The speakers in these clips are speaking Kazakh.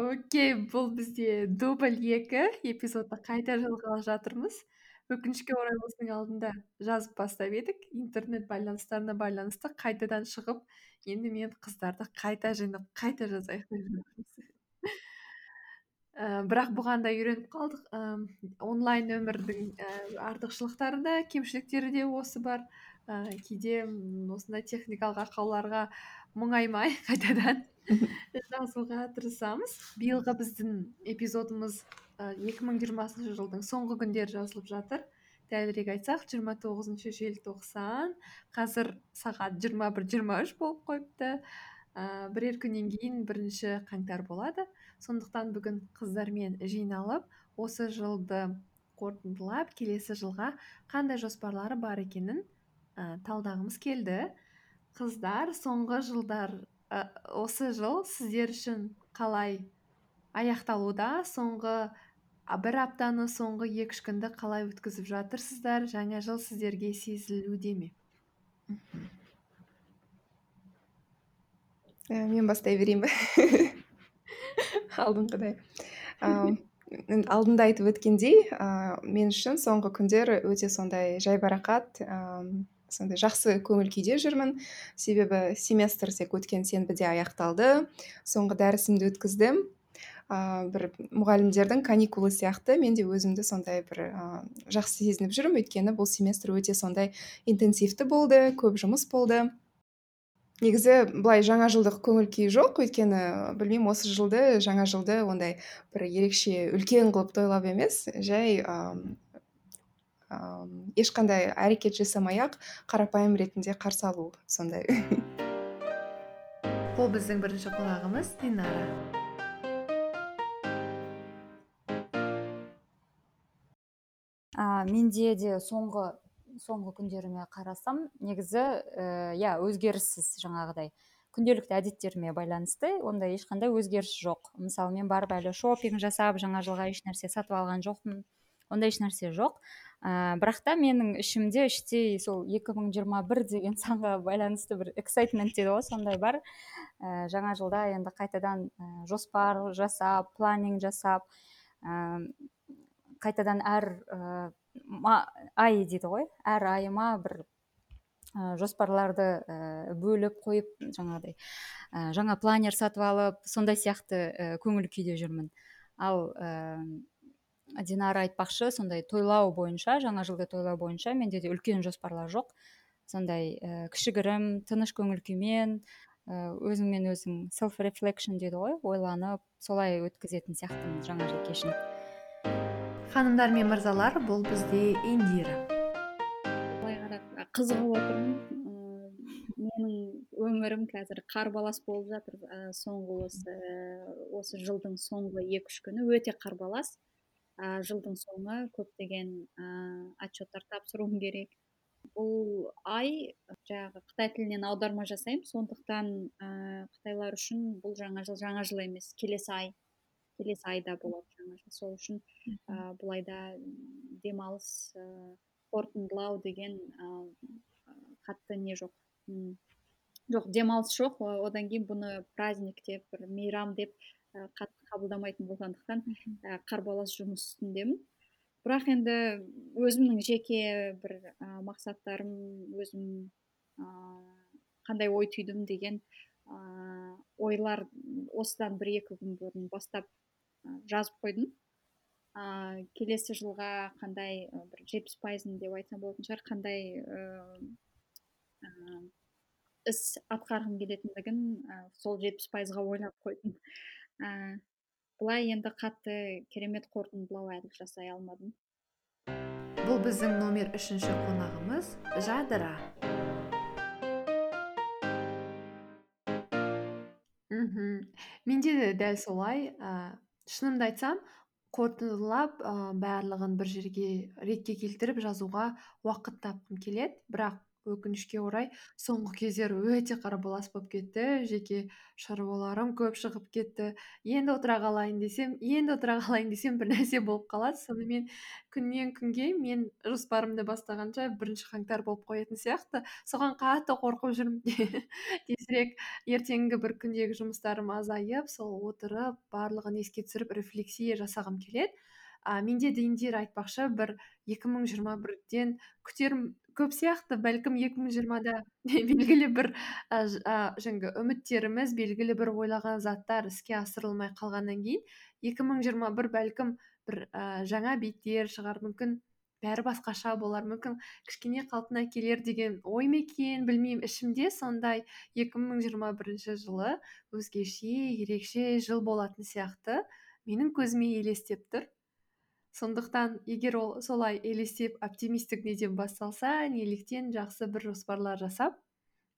окей бұл бізде дубль екі эпизодты қайта жалғап жатырмыз. Өкінішке орай осының алдында жазып бастап едік. Интернет байланыстарына байланысты қайтадан шығып енді мен қыздарды қайта жинап қайта жазайық деп жатырмыз ә, бірақ бұған да үйреніп қалдық. Ә, онлайн өмірдің ә, артықшылықтары да кемшіліктері де осы бар. Ә, кейде осындай техникалық ақауларға мұңаймай қайтадан. Жазуға тырысамыз. Биылғы біздің эпизодымыз екі мың жиырмасыншы жылдың соңғы күндері жазылып жатыр. Дәлірек айтсақ жиырма тоғызыншы желтоқсан. Қазір сағат жиырма бір жиырма үш болып қойыпты. Ыыы бірер күннен кейін бірінші қаңтар болады. Сондықтан бүгін қыздармен жиналып осы жылды қорытындылап келесі жылға қандай жоспарлары бар екенін ә, талдағымыз келді. Қыздар соңғы жылдар осы жыл сіздер үшін қалай аяқталуда? Соңғы бір аптаны соңғы екі үш күнді қалай өткізіп жатырсыздар? Жаңа жыл сіздерге сезілуде ме? Ә, мен бастай берейін ба? Алдыңғыдай алдында айтып өткендей ә, мен үшін соңғы күндер өте сондай жайбарақат сондай жақсы көңіл күйде жүрмін. Себебі семестр тек өткен сенбіде аяқталды. Соңғы дәрісімді өткіздім. Ыыы бір мұғалімдердің каникулы сияқты. Мен де өзімді сондай бір ыыы жақсы сезініп жүрмін. Өйткені бұл семестр өте сондай интенсивті болды көп жұмыс болды. Негізі былай жаңа жылдық көңіл күй жоқ. Өйткені білмеймін осы жылды жаңа жылды ондай бір ерекше үлкен қылып тойлап емес. Жай ешқандай әрекет жасамай ақ қарапайым ретінде қарсы алу сондай. Бұл біздің бірінші қонағымыз динара. А, менде де соңғы соңғы күндеріме қарасам негізі э, иә өзгеріссіз жаңағыдай. Күнделікті әдеттеріме байланысты ондай ешқандай өзгеріс жоқ. Мысалы мен барып әлі шопинг жасап жаңа жылға ешнәрсе сатып алған жоқпын. Ондай ешнәрсе жоқ. Ә, бірақ та менің ішімде іштей сол 2021 деген санға байланысты бір эксайтмент дейді ғой сондай бар. Ә, жаңа жылда енді қайтадан ә, жоспар жасап планинг жасап ә, қайтадан әр ә, ай дейді ғой әр айыма бір ә, жоспарларды ә, бөліп қойып жаңағыдай ә, жаңа планер сатып алып сондай сияқты көңіл күйде жүрмін. Ал динара айтпақшы сондай тойлау бойынша жаңа жылды тойлау бойынша менде де үлкен жоспарлар жоқ. Сондай ә, кішігірім тыныш көңіл күймен ә, өзіңмен өзің селф рефлекшн дейді ғой ойланып солай өткізетін сияқтымын жаңа жыл кешін. Ханымдар мен мырзалар бұл бізде индира. Былай қарап қызығып отырмын. Менің өмірім қазір қарбалас болып жатыр ә, соңғы осы осы жылдың соңғы екі үш күні өте қарбалас ә, жылдың соңы көптеген ә, отчеттар тапсыруым керек. Бұл ай жаңағы қытай тілінен аударма жасаймын. Сондықтан ә, қытайлар үшін бұл жаңа жыл жаңа жыл емес келесі ай келесі айда болады жаңа жыл. Сол үшін ә, бұл айда демалыс ә, қорытындылау деген ә, қатты не жоқ? Жоқ демалыс жоқ. Одан кейін бұны праздник деп бір мейрам деп қатты қабылдамайтын болғандықтан ә, қарбалас жұмыс үстіндемін. Бірақ енді өзімнің жеке бір ә, мақсаттарым өзім ә, қандай ой түйдім деген ә, ойлар осыдан бір екі күн бұрын бастап ә, жазып қойдым. Ә, келесі жылға қандай бір жетпіс пайызын деп айтсам болатын шығар қандай іс атқарғым келетіндігін ә, сол жетпіс пайызға ойлап қойдым. Ә, былай енді қатты керемет қорытындылау әлі жасай алмадым. Бұл біздің номер үшінші қонағымыз жадыра. Мхм. Менде де дәл солай ә, шынымды айтсам қорытындылап ә, барлығын бір жерге ретке келтіріп жазуға уақыт тапқым келеді. Бірақ өкінішке орай соңғы кездері өте қарбалас болып кетті. Жеке шаруаларым көп шығып кетті. Енді отыра қалайын десем енді отыра қалайын десем бір нәрсе болып қалады. Сонымен күннен күнге мен жоспарымды бастағанша бірінші қаңтар болып қоятын сияқты. Соған қатты қорқып жүрмін. Тезірек ертеңгі бір күндегі жұмыстарым азайып сол отырып барлығын еске түсіріп рефлексия жасағым келеді. А менде де индира айтпақшы бір екі мың жиырма бірден күтерім көп сияқты бәлкім екі мың жиырмада белгілі бір жаңағы үміттеріміз белгілі бір ойлаған заттар іске асырылмай қалғаннан кейін екі мың жиырма бір бәлкім бір ә, жаңа беттер шығар мүмкін бәрі басқаша болар мүмкін кішкене қалпына келер деген ой ма екен білмеймін. Ішімде сондай екі мың жиырма бірінші жылы өзгеше ерекше жыл болатын сияқты менің көзіме елестеп тұр. Сондықтан егер ол солай елестеп оптимистік неден басталса неліктен жақсы бір жоспарлар жасап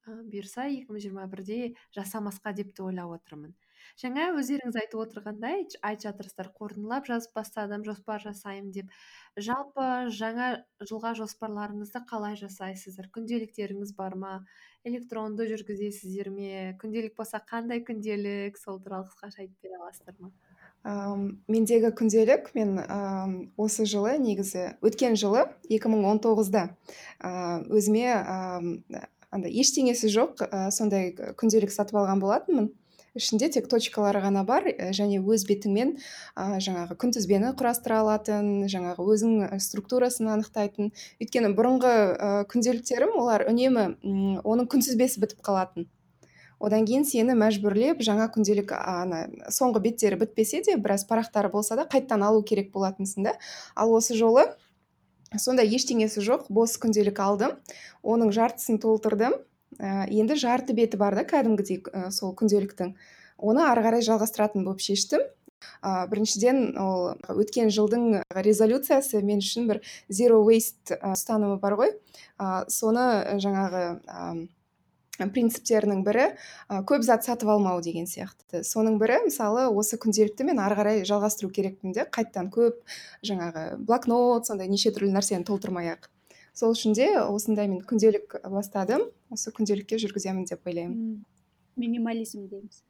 ә, бұйырса екі мың жиырма бірде жасамасқа деп те ойлап отырмын. Жаңа өздеріңіз айтып отырғандай айтып жатырсыздар қорытындылап жазып бастадым жоспар жасаймын деп. Жалпы жаңа жылға жоспарларыңызды қалай жасайсыздар? Күнделіктеріңіз бар ма? Электронды жүргізесіздер ме? Күнделік болса қандай күнделік? Сол туралы қысқаша айтып бере аласыздар ма? Мендегі күнделік мен осы жылы негізі өткен жылы 2019-да өзіме андай ештеңесі жоқ сондай күнделік сатып алған болатынмын. Ішінде тек точкалары ғана бар және өз бетіңмен ә, жаңағы күнтізбені құрастыра алатын жаңағы өзің структурасын анықтайтын. Өйткені бұрынғы ә, күнделіктерім олар үнемі оның күнтізбесі бітіп қалатын. Одан кейін сені мәжбүрлеп жаңа күнделік ана соңғы беттері бітпесе де біраз парақтары болса да қайтадан алу керек болатынсың да. Ал осы жолы сондай ештеңесі жоқ бос күнделік алдым оның жартысын толтырдым. Ә, енді жарты беті бар да кәдімгідей ә, сол күнделіктің. Оны ары қарай жалғастыратын болып шештім. Ә, біріншіден ол өткен жылдың резолюциясы мен үшін бір zero waste ұстанымы бар ғой. Ә, соны жаңағы принциптерінің бірі көп зат сатып алмау деген сияқты. Соның бірі мысалы осы күнделікті мен ары қарай жалғастыру керекпін де қайтадан көп жаңағы блокнот сондай неше түрлі нәрсені толтырмай ақ. Сол үшін де осындай мен күнделік бастадым осы күнделікке жүргіземін деп ойлаймын. Минимализм дейміз.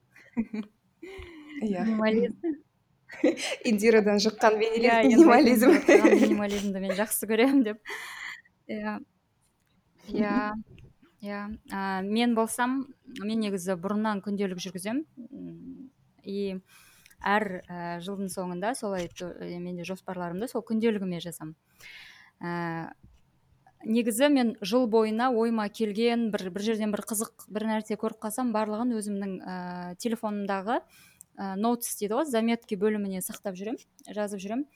Иә. Минимализм. Индирадан жұққан иә, минимализм. минимализмді мен жақсы көремін деп. Иә. Иә. Иә ә, мен болсам мен негізі бұрыннан күнделік жүргіземін. И әр ә, жылдың соңында солай менде жоспарларымды сол күнделігіме жазамын ә, негізі мен жыл бойына ойыма келген бір бір жерден бір қызық бір нәрсе көріп қалсам барлығын өзімнің ә, телефонымдағы ә, дейді ғой заметки бөліміне сақтап жүремін жазып жүремін.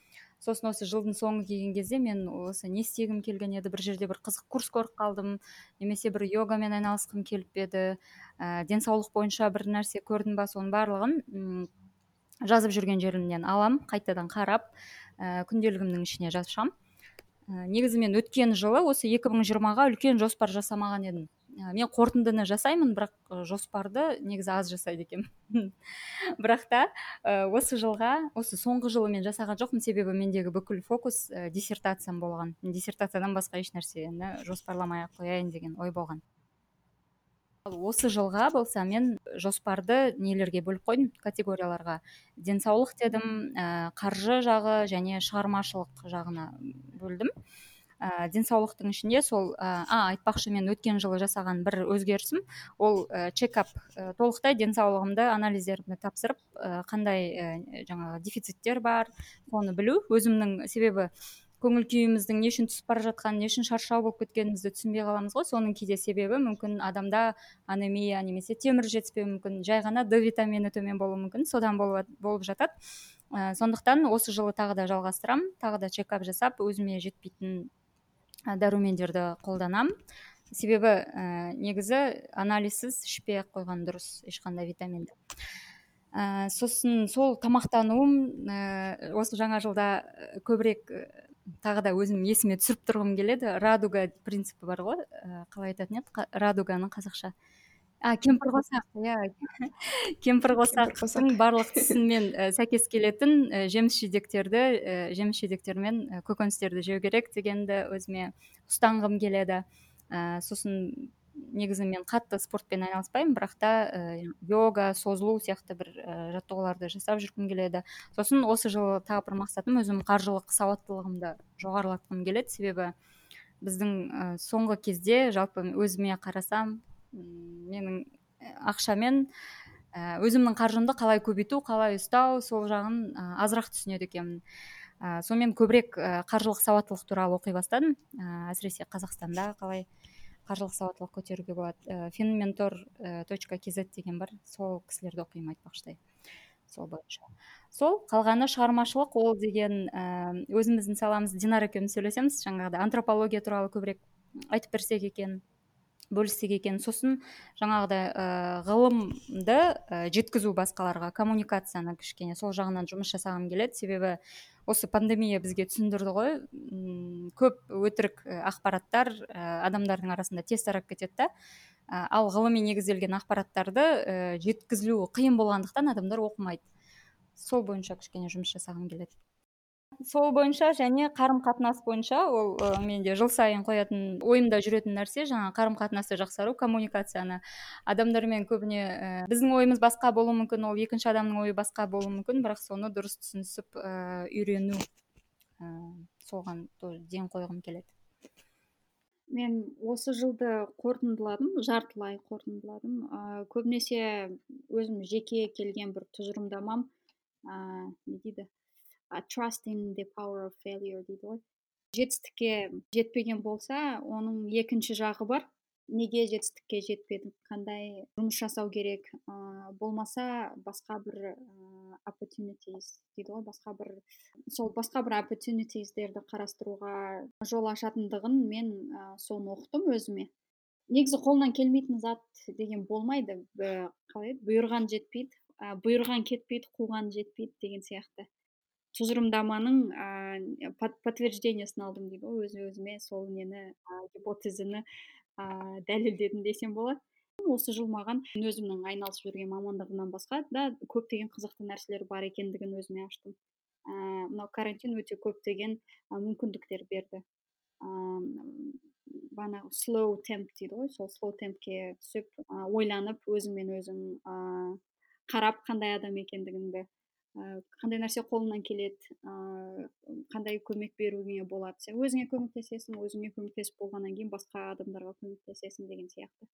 Сосын осы жылдың соңы келген кезде мен осы не істегім келген еді бір жерде бір қызық курс көріп қалдым немесе бір йогамен айналысқым келіп еді. Ә, денсаулық бойынша бір нәрсе көрдім ба соның барлығын жазып жүрген жерімнен алам қайтадан қарап ә, күнделігімнің ішіне жазып шығамын ә, негізі мен өткен жылы осы 2020-ға үлкен жоспар жасамаған едім. Мен қорытындыны жасаймын бірақ жоспарды негізі аз жасайды екенмін. Бірақ та осы жылға осы соңғы жылы мен жасаған жоқпын. Себебі мендегі бүкіл фокус диссертациям болған. Диссертациядан басқа еш нәрсені жоспарламай ақ қояйын деген ой болған. Осы жылға болса мен жоспарды нелерге бөліп қойдым? Категорияларға. Денсаулық дедім қаржы жағы және шығармашылық жағына бөлдім. Ә, денсаулықтың ішінде сол ә, а айтпақшы мен өткен жылы жасаған бір өзгерісім ол ә, чекап ә, толықтай денсаулығымды анализдерімді тапсырып ә, қандай ә, жаңағы дефициттер бар соны білу. Өзімнің себебі көңіл күйіміздің не үшін түсіп бара жатқанын не үшін шаршау болып кеткенімізді түсінбей қаламыз ғой. Соның кейде себебі мүмкін адамда анемия немесе темір жетіспеуі мүмкін жай ғана д витамині төмен болуы мүмкін содан болып, болып жатады. Ә, сондықтан осы жылы тағы да жалғастырамын тағы да чекап жасап өзіме жетпейтін дәрумендерді қолданамын себебі ә, негізі анализсіз ішпей ақ қойған дұрыс ешқандай витаминді ә, сосын сол тамақтануым ә, осы жаңа жылда көбірек тағы да өзім есіме түсіріп тұрғым келеді. Радуга принципі бар ғой ә, қалай айтатын еді? Радуганың қазақша. А кемпірқосақ иә. Кемпірқосақтың барлық түсінімен сәйкес келетін жеміс жидектерді жеміс жидектер мен көкөністерді жеу керек дегенді өзіме ұстанғым келеді. Ә, сосын негізі мен қатты спортпен айналыспаймын бірақ та ә, йога созылу сияқты бір ә, жаттығуларды жасап жүргім келеді. Сосын осы жылы тағы бір мақсатым өзім қаржылық сауаттылығымды жоғарылатқым келеді. Себебі біздің ә, соңғы кезде жалпы өзіме қарасам менің ақшамен ә, өзімнің қаржымды қалай көбейту қалай ұстау сол жағын ә, азырақ түсінеді екенмін. Ә, сонымен көбірек қаржылық сауаттылық туралы оқи бастадым. Әсіресе қазақстанда қалай қаржылық сауаттылық көтеруге болады. Финментор точка кз деген бар. Сол кісілерді оқимын айтпақшыдай сол бойынша. Сол қалғаны шығармашылық ол деген өзіміздің саламыз динара екеуміз сөйлесеміз. Жаңағыдай антропология туралы көбірек айтып берсек екен. Бөліссек екен. Сосын жаңағыдай ә, ғылымды ә, жеткізу басқаларға коммуникацияны кішкене сол жағынан жұмыс жасағым келеді. Себебі осы пандемия бізге түсіндірді ғой. Көп өтірік ақпараттар адамдардың арасында тез тарап кетеді да. Ал ғылыми негізделген ақпараттарды жеткізілу қиын болғандықтан адамдар оқымайды. Сол бойынша кішкене жұмыс жасағым келеді. Сол бойынша және қарым қатынас бойынша ол ә, менде жыл сайын қоятын ойымда жүретін нәрсе жаңа қарым қатынасты жақсару коммуникацияны. Адамдармен көбіне ә, біздің ойымыз басқа болуы мүмкін ол екінші адамның ойы басқа болуы мүмкін бірақ соны дұрыс түсінісіп ә, үйрену ә, соған тоже ден қойғым келеді. Мен осы жылды қорытындыладым жартылай қорытындыладым. Ә, көбінесе өзім жеке келген бір тұжырымдамам ә, не дейді? Trusting the power of failure дейді ғой. Жетістікке жетпеген болса оның екінші жағы бар. Неге жетістікке жетпедім қандай жұмыс жасау керек? Ә, болмаса басқа бір ә, opportunities дейді ғой. Басқа бір сол басқа бір opportunitiesдерді қарастыруға жол ашатындығын мен ә, соны ұқтым өзіме. Негізі қолынан келмейтін зат деген болмайды. Қалай? Еді бұйырған жетпейді. Ә, бұйырған кетпейді қуған жетпейді деген сияқты. Тұжырымдаманың ә, подтверждениесін алдым дейді ғой өз өзіме сол нені гипотезіні ә, дәлелдедім десем болады. Осы жыл маған өзімнің айналысып жүрген мамандығымнан басқа да көптеген қызықты нәрселер бар екендігін өзіме аштым. Ә, мынау карантин өте көптеген мүмкіндіктер берді. Ә, слоу темп дейді ғой сол слоу темпке түсіп ойланып өзіңмен өзің ә, қарап қандай адам екендігіңді қандай нәрсе қолыңнан келеді қандай көмек беруіңе болады. Сен өзіңе көмектесесің өзіңе көмектесіп болғаннан кейін басқа адамдарға көмектесесің деген сияқты.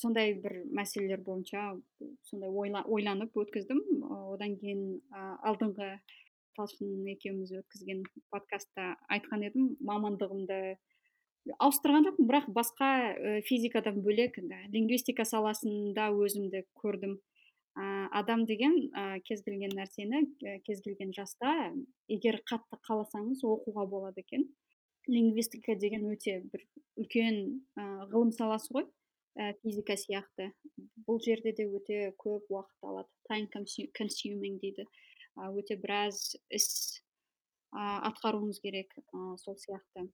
Сондай бір мәселелер бойынша сондай ойла, ойланып өткіздім. Одан кейін алдыңғы талшын екеуміз өткізген подкастта айтқан едім мамандығымды ауыстырған жоқпын бірақ басқа физикадан бөлек лингвистика саласында өзімді көрдім. Адам деген ә, кез келген нәрсені кез келген жаста егер қатты қаласаңыз оқуға болады екен. Лингвистика деген өте бір үлкен ә, ғылым саласы ғой ә, физика сияқты. Бұл жерде де өте көп уақыт алады. Time consuming дейді. Ә, өте біраз іс ә, атқаруыңыз керек ә, сол сияқты.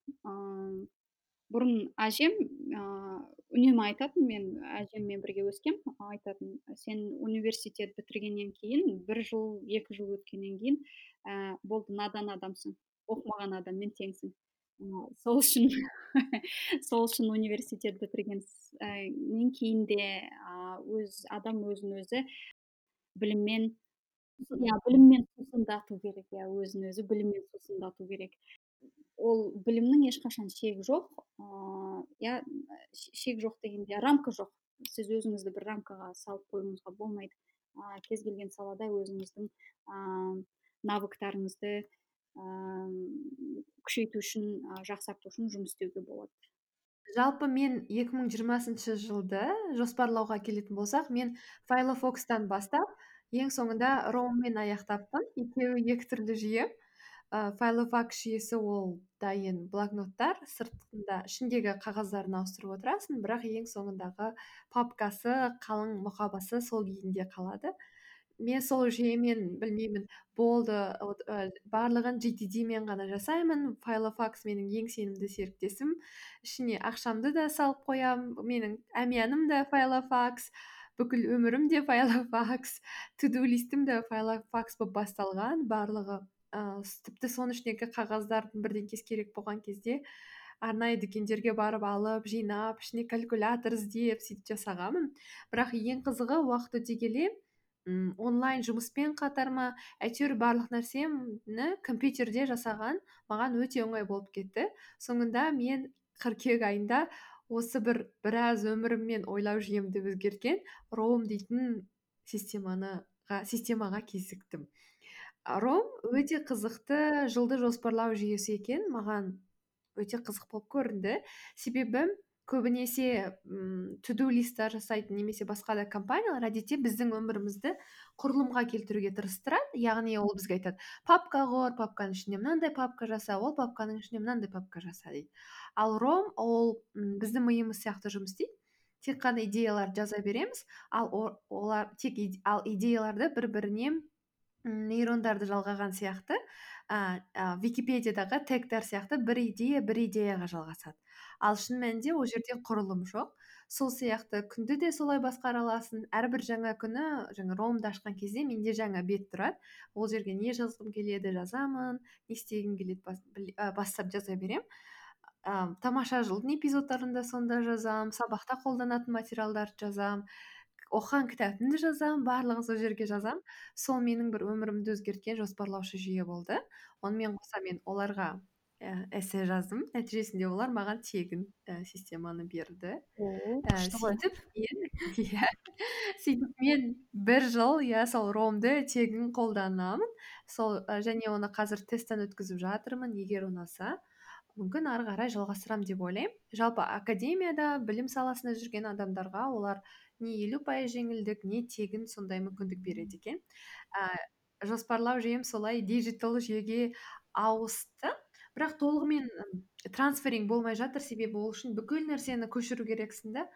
Бұрын әжем ә, үнемі айтатын мен әжеммен бірге өскем айтатын сен университет бітіргеннен кейін бір жыл екі жыл өткеннен кейін ә, болды надан адамсың оқымаған адаммен теңсің. Сол үшін сол үшін университет бітіргеннен кейін де ә, өз адам өзін өзі біліммен иә біліммен сусындату керек иә өзін өзі біліммен сусындату керек. Ол білімнің ешқашан шегі жоқ. Иә шек жоқ дегенде рамка жоқ. Сіз өзіңізді бір рамкаға салып қоюыңызға болмайды. Ә, кез келген салада өзіңіздің ә, навыктарыңызды ә, күшейту үшін жақсарту үшін жұмыс істеуге болады. Жалпы мен 2020 жылды жоспарлауға келетін болсақ мен файлофокстан бастап ең соңында роммен аяқтаппын екеуі екі түрлі жүйе. Ә, файлофак жүйесі ол дайын блокноттар сыртында ішіндегі қағаздарын ауыстырып отырасың бірақ ең соңындағы папкасы қалың мұқабасы сол күйінде қалады. Мен сол жүйемен білмеймін болды ә, барлығын gtd мен ғана жасаймын файлофакс менің ең сенімді серіктесім. Ішіне ақшамды да салып қоямын менің әмияным да файлофакс бүкіл өмірім де файлофакс туду листім де файлофакс болып басталған барлығы ыыы тіпті соның ішіндегі қағаздардың бірдеңкесі керек болған кезде арнайы дүкендерге барып алып жинап ішіне калькулятор іздеп сөйтіп жасағанмын. Бірақ ең қызығы уақыт өте келе онлайн жұмыспен қатар ма әйтеуір барлық нәрсені компьютерде жасаған маған өте оңай болып кетті. Соңында мен қыркүйек айында осы бір біраз өмірім мен ойлау жүйемді өзгерткен роум дейтін системаға кезіктім. Ром өте қызықты жылды жоспарлау жүйесі екен. Маған өте қызық болып көрінді. Себебі көбінесе м туду листтер жасайтын немесе басқа да компаниялар әдетте біздің өмірімізді құрылымға келтіруге тырыстырады. Яғни ол бізге айтады папка құр папканың ішіне мынандай папка жаса ол папканың ішіне мынандай папка жаса дейді. Ал ром ол біздің миымыз сияқты жұмыс істейді. Тек қана идеяларды жаза береміз. Ал олар тек ал идеяларды бір біріне нейрондарды жалғаған сияқты ә, википедиядағы тегтер сияқты бір идея бір идеяға жалғасады. Ал шын мәнінде ол жерде құрылым жоқ. Сол сияқты күнді де солай басқара аласың. Әрбір жаңа күні жаңа ромды ашқан кезде менде жаңа бет тұрады. Ол жерге не жазғым келеді жазамын не істегім келеді бастап жаза беремін. Ә, тамаша жылдың эпизодтарында сонда жазамын сабақта қолданатын материалдарды жазамын оқыған кітабымды жазамын барлығын сол жерге жазамын сол менің бір өмірімді өзгерткен жоспарлаушы жүйе болды. Онымен қоса мен оларға ә, эссе жаздым. Нәтижесінде олар маған тегін ә, системаны берді. Ә, сөйтіп мен иә сөйтіп мен бір жыл иә сол ромды тегін қолданамын. Сол және оны қазір тесттен өткізіп жатырмын егер ұнаса. Мүмкін ары қарай жалғастырамын деп ойлаймын. Жалпы академияда білім саласында жүрген адамдарға олар не елу пайыз жеңілдік не тегін сондай мүмкіндік береді екен. Ә, жоспарлау жүйем солай диджитал жүйеге ауысты. Бірақ толығымен трансферинг болмай жатыр. Себебі ол үшін бүкіл нәрсені көшіру керексің да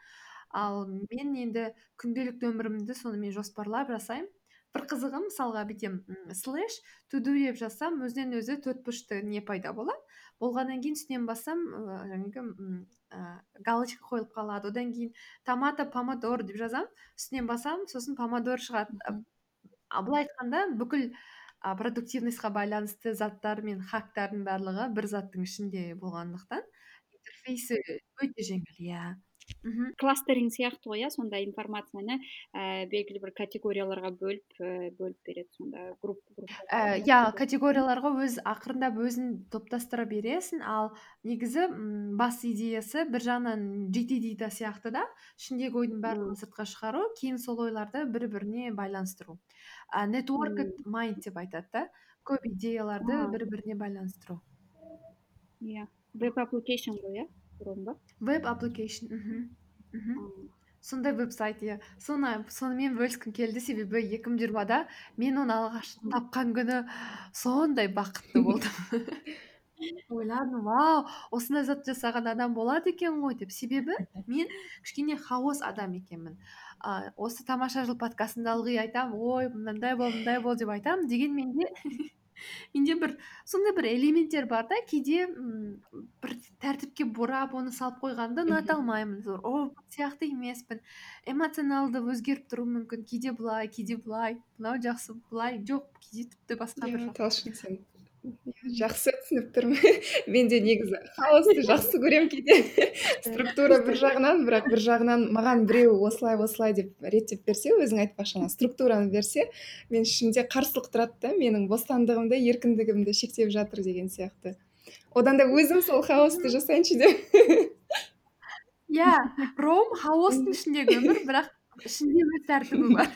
ал мен енді күнделікті өмірімді сонымен жоспарлап жасаймын. Бір қызығы мысалға бүйтемін слэш туду деп жазсам өзінен өзі төрт бұрышты не пайда болады? Болғаннан кейін үстінен бассам жаңағы галочка қойылып қалады. Одан кейін томато помодор деп жазамын. Үстінен басамын сосын помодор шығады. Былай айтқанда бүкіл продуктивностьқа байланысты заттар мен хактардың барлығы бір заттың ішінде болғандықтан интерфейсі өте жеңіл иә. Мхм кластеринг сияқты ғой иә сонда информацияны ә, белгілі бір категорияларға бөліп ә, бөліп береді сонда групп ә, иә категорияларға өз ақырындап өзін топтастыра бересің. Ал негізі м бас идеясы бір жағынан gtd да сияқты да ішіндегі ойдың барлығын сыртқа шығару кейін сол ойларды бір біріне байланыстыру ә, networked mind деп айтады да көп идеяларды бір біріне байланыстыру. Иә. Веб application ғой иә? Ба веб application мхм сондай веб сайт иә соны сонымен бөліскім келді себебі екі мың жиырмада мен оны алғаш тапқан күні сондай бақытты болдым ойладым вау осындай зат жасаған адам болады екен ғой деп себебі мен кішкене хаос адам екенмін ә, осы тамаша жыл подкастында ылғи айтамын ой мынандай бол мындай бол деп айтамын дегенмен де менде бір сондай бір элементтер бар да кейде м бір тәртіпке бұрап оны салып қойғанды ұната алмаймын. О сияқты емеспін эмоционалды өзгеріп тұруым мүмкін кейде былай кейде былай мынау жақсы былай жоқ кейде тіпті басқа бір талшын сен. Жақсы түсініп тұрмын. Мен де негізі хаосты жақсы көремін кейде. Структура бір жағынан бірақ бір жағынан маған біреу осылай осылай деп реттеп берсе өзің айтпақшы структураны берсе мен ішімде қарсылық тұрады да менің бостандығымды еркіндігімді шектеп жатыр деген сияқты. Одан да өзім сол хаосты жасайыншы деп. Иә ром хаостың ішіндегі өмір бірақ ішінде өз тәртібі бар.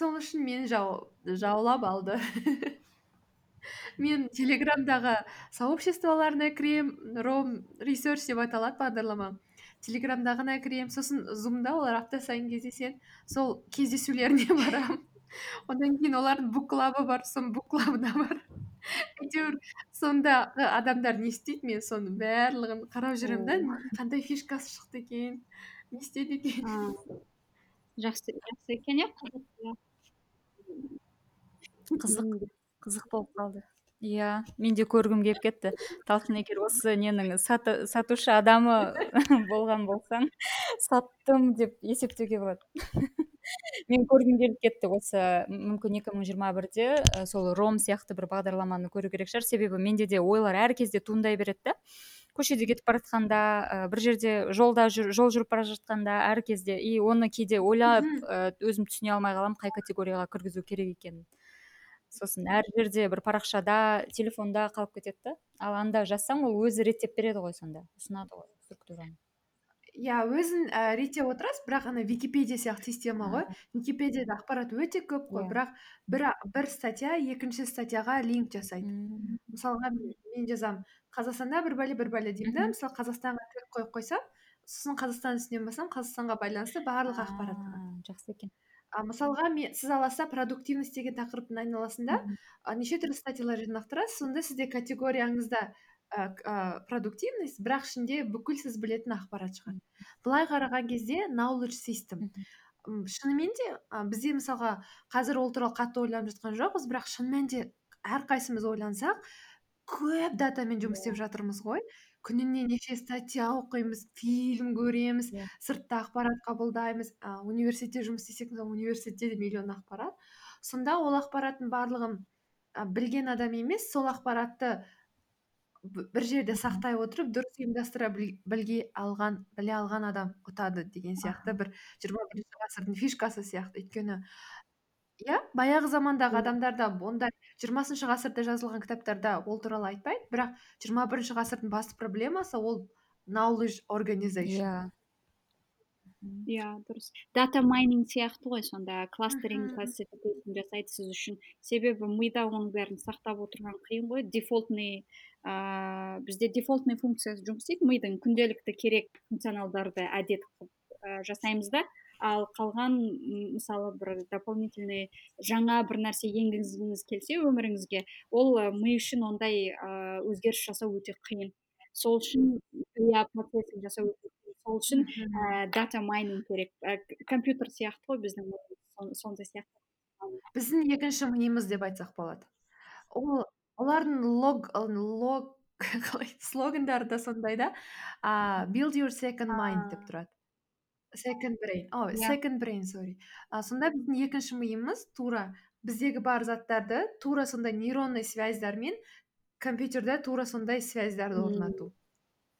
Сол үшін мені жау, жаулап алды. Мен телеграмдағы сообществоларына кіремін ром ресерч деп аталады бағдарлама. Телеграмдағына кіремін сосын зумда олар апта сайын кездеседі сол кездесулеріне барамын. Одан кейін олардың бук клабы бар сол бук клабына барып әйтеуір сондағы адамдар не істейді мен соның барлығын қарап жүремін да қандай фишкасы шықты екен не істеді екен? Жақсы жақсы екен иә қызық қызық болып қалды. Иә мен де көргім келіп кетті. Талшын егер осы ненің сатушы адамы болған болсаң саттым деп есептеуге болады. Мен көргім келіп кетті осы мүмкін екі мың жиырма бірде сол ром сияқты бір бағдарламаны көру керек шығар. Себебі менде де ойлар әр кезде туындай береді да. Көшеде кетіп бара жатқанда бір жерде жолда жүр, жол жүріп бара жатқанда әр кезде и оны кейде ойлап өзім түсіне алмай қаламын қай категорияға кіргізу керек екенін. Сосын әр жерде бір парақшада телефонда қалып кетеді да. Ал анда жазсаң ол өзі реттеп береді ғой сонда ұсынады ғой структураны. Иә өзің ә, реттеп отырасыз бірақ ана википедия сияқты система ғой. Википедияда ақпарат өте көп қой иә. бірақ бір бір статья екінші статьяға линк жасайды. Мысалға мен жазамын қазақстанда бір бәле бір бәле деймін да. Мысалы қазақстанға тірек қойып қойсам сосын қазақстан үстінен бассам қазақстанға байланысты барлық ақпарат жақсы екен. А мысалға мен сіз аласа продуктивность деген тақырыптың айналасында а, неше түрлі статьялар жинақтырасыз? Сонда сізде категорияңызда ә, продуктивность бірақ ішінде бүкіл сіз білетін ақпарат шығады былай қараған кезде knowledge system. Шынымен де ә, бізде мысалға қазір ол туралы қатты ойланып жатқан жоқпыз бірақ шын мәнінде әрқайсымыз ойлансақ көп датамен жұмыс істеп жатырмыз ғой. Күніне неше статья оқимыз фильм көреміз yeah. Иә. сыртта ақпарат қабылдаймыз. А, университетте жұмыс істесек университетте де миллион ақпарат. Сонда ол ақпараттың барлығын а, білген адам емес сол ақпаратты бір жерде сақтай отырып дұрыс ұйымдастыра білге алған біле алған адам ұтады деген сияқты бір жиырма бірінші ғасырдың фишкасы сияқты. Өйткені иә баяғы замандағы адамдарда ондай жиырмасыншы ғасырда жазылған кітаптарда ол туралы айтпайды бірақ жиырма бірінші ғасырдың басты проблемасы ол knowledge organization. Иә. Иә дұрыс. Дата майнинг сияқты ғой сонда кластеринг классификейшн жасайды сіз үшін. Себебі мида оның бәрін сақтап отырған қиын ғой. Дефолтный ыыы бізде дефолтный функция жұмыс істейді. мидың күнделікті керек функционалдарды әдет қылып жасаймыз да. Ал қалған мысалы бір дополнительный жаңа бір нәрсе енгізгіңіз келсе өміріңізге ол ми үшін ондай ыыы өзгеріс жасау өте қиын. Сол үшін иә процессинг жасау өте сол үшін дата майнинг керек. Компьютер сияқты ғой біздің сондай сияқты. Біздің екінші миымыз деп айтсақ болады. Ол олардың лог лог қалай слогандары да сондай да. А build your second mind деп тұрады. Second brain. Ой yeah. second brain sorry. А, сонда біздің екінші миымыз тура біздегі бар заттарды тура сондай нейронный связьдармен компьютерде тура сондай связьдарды орнату.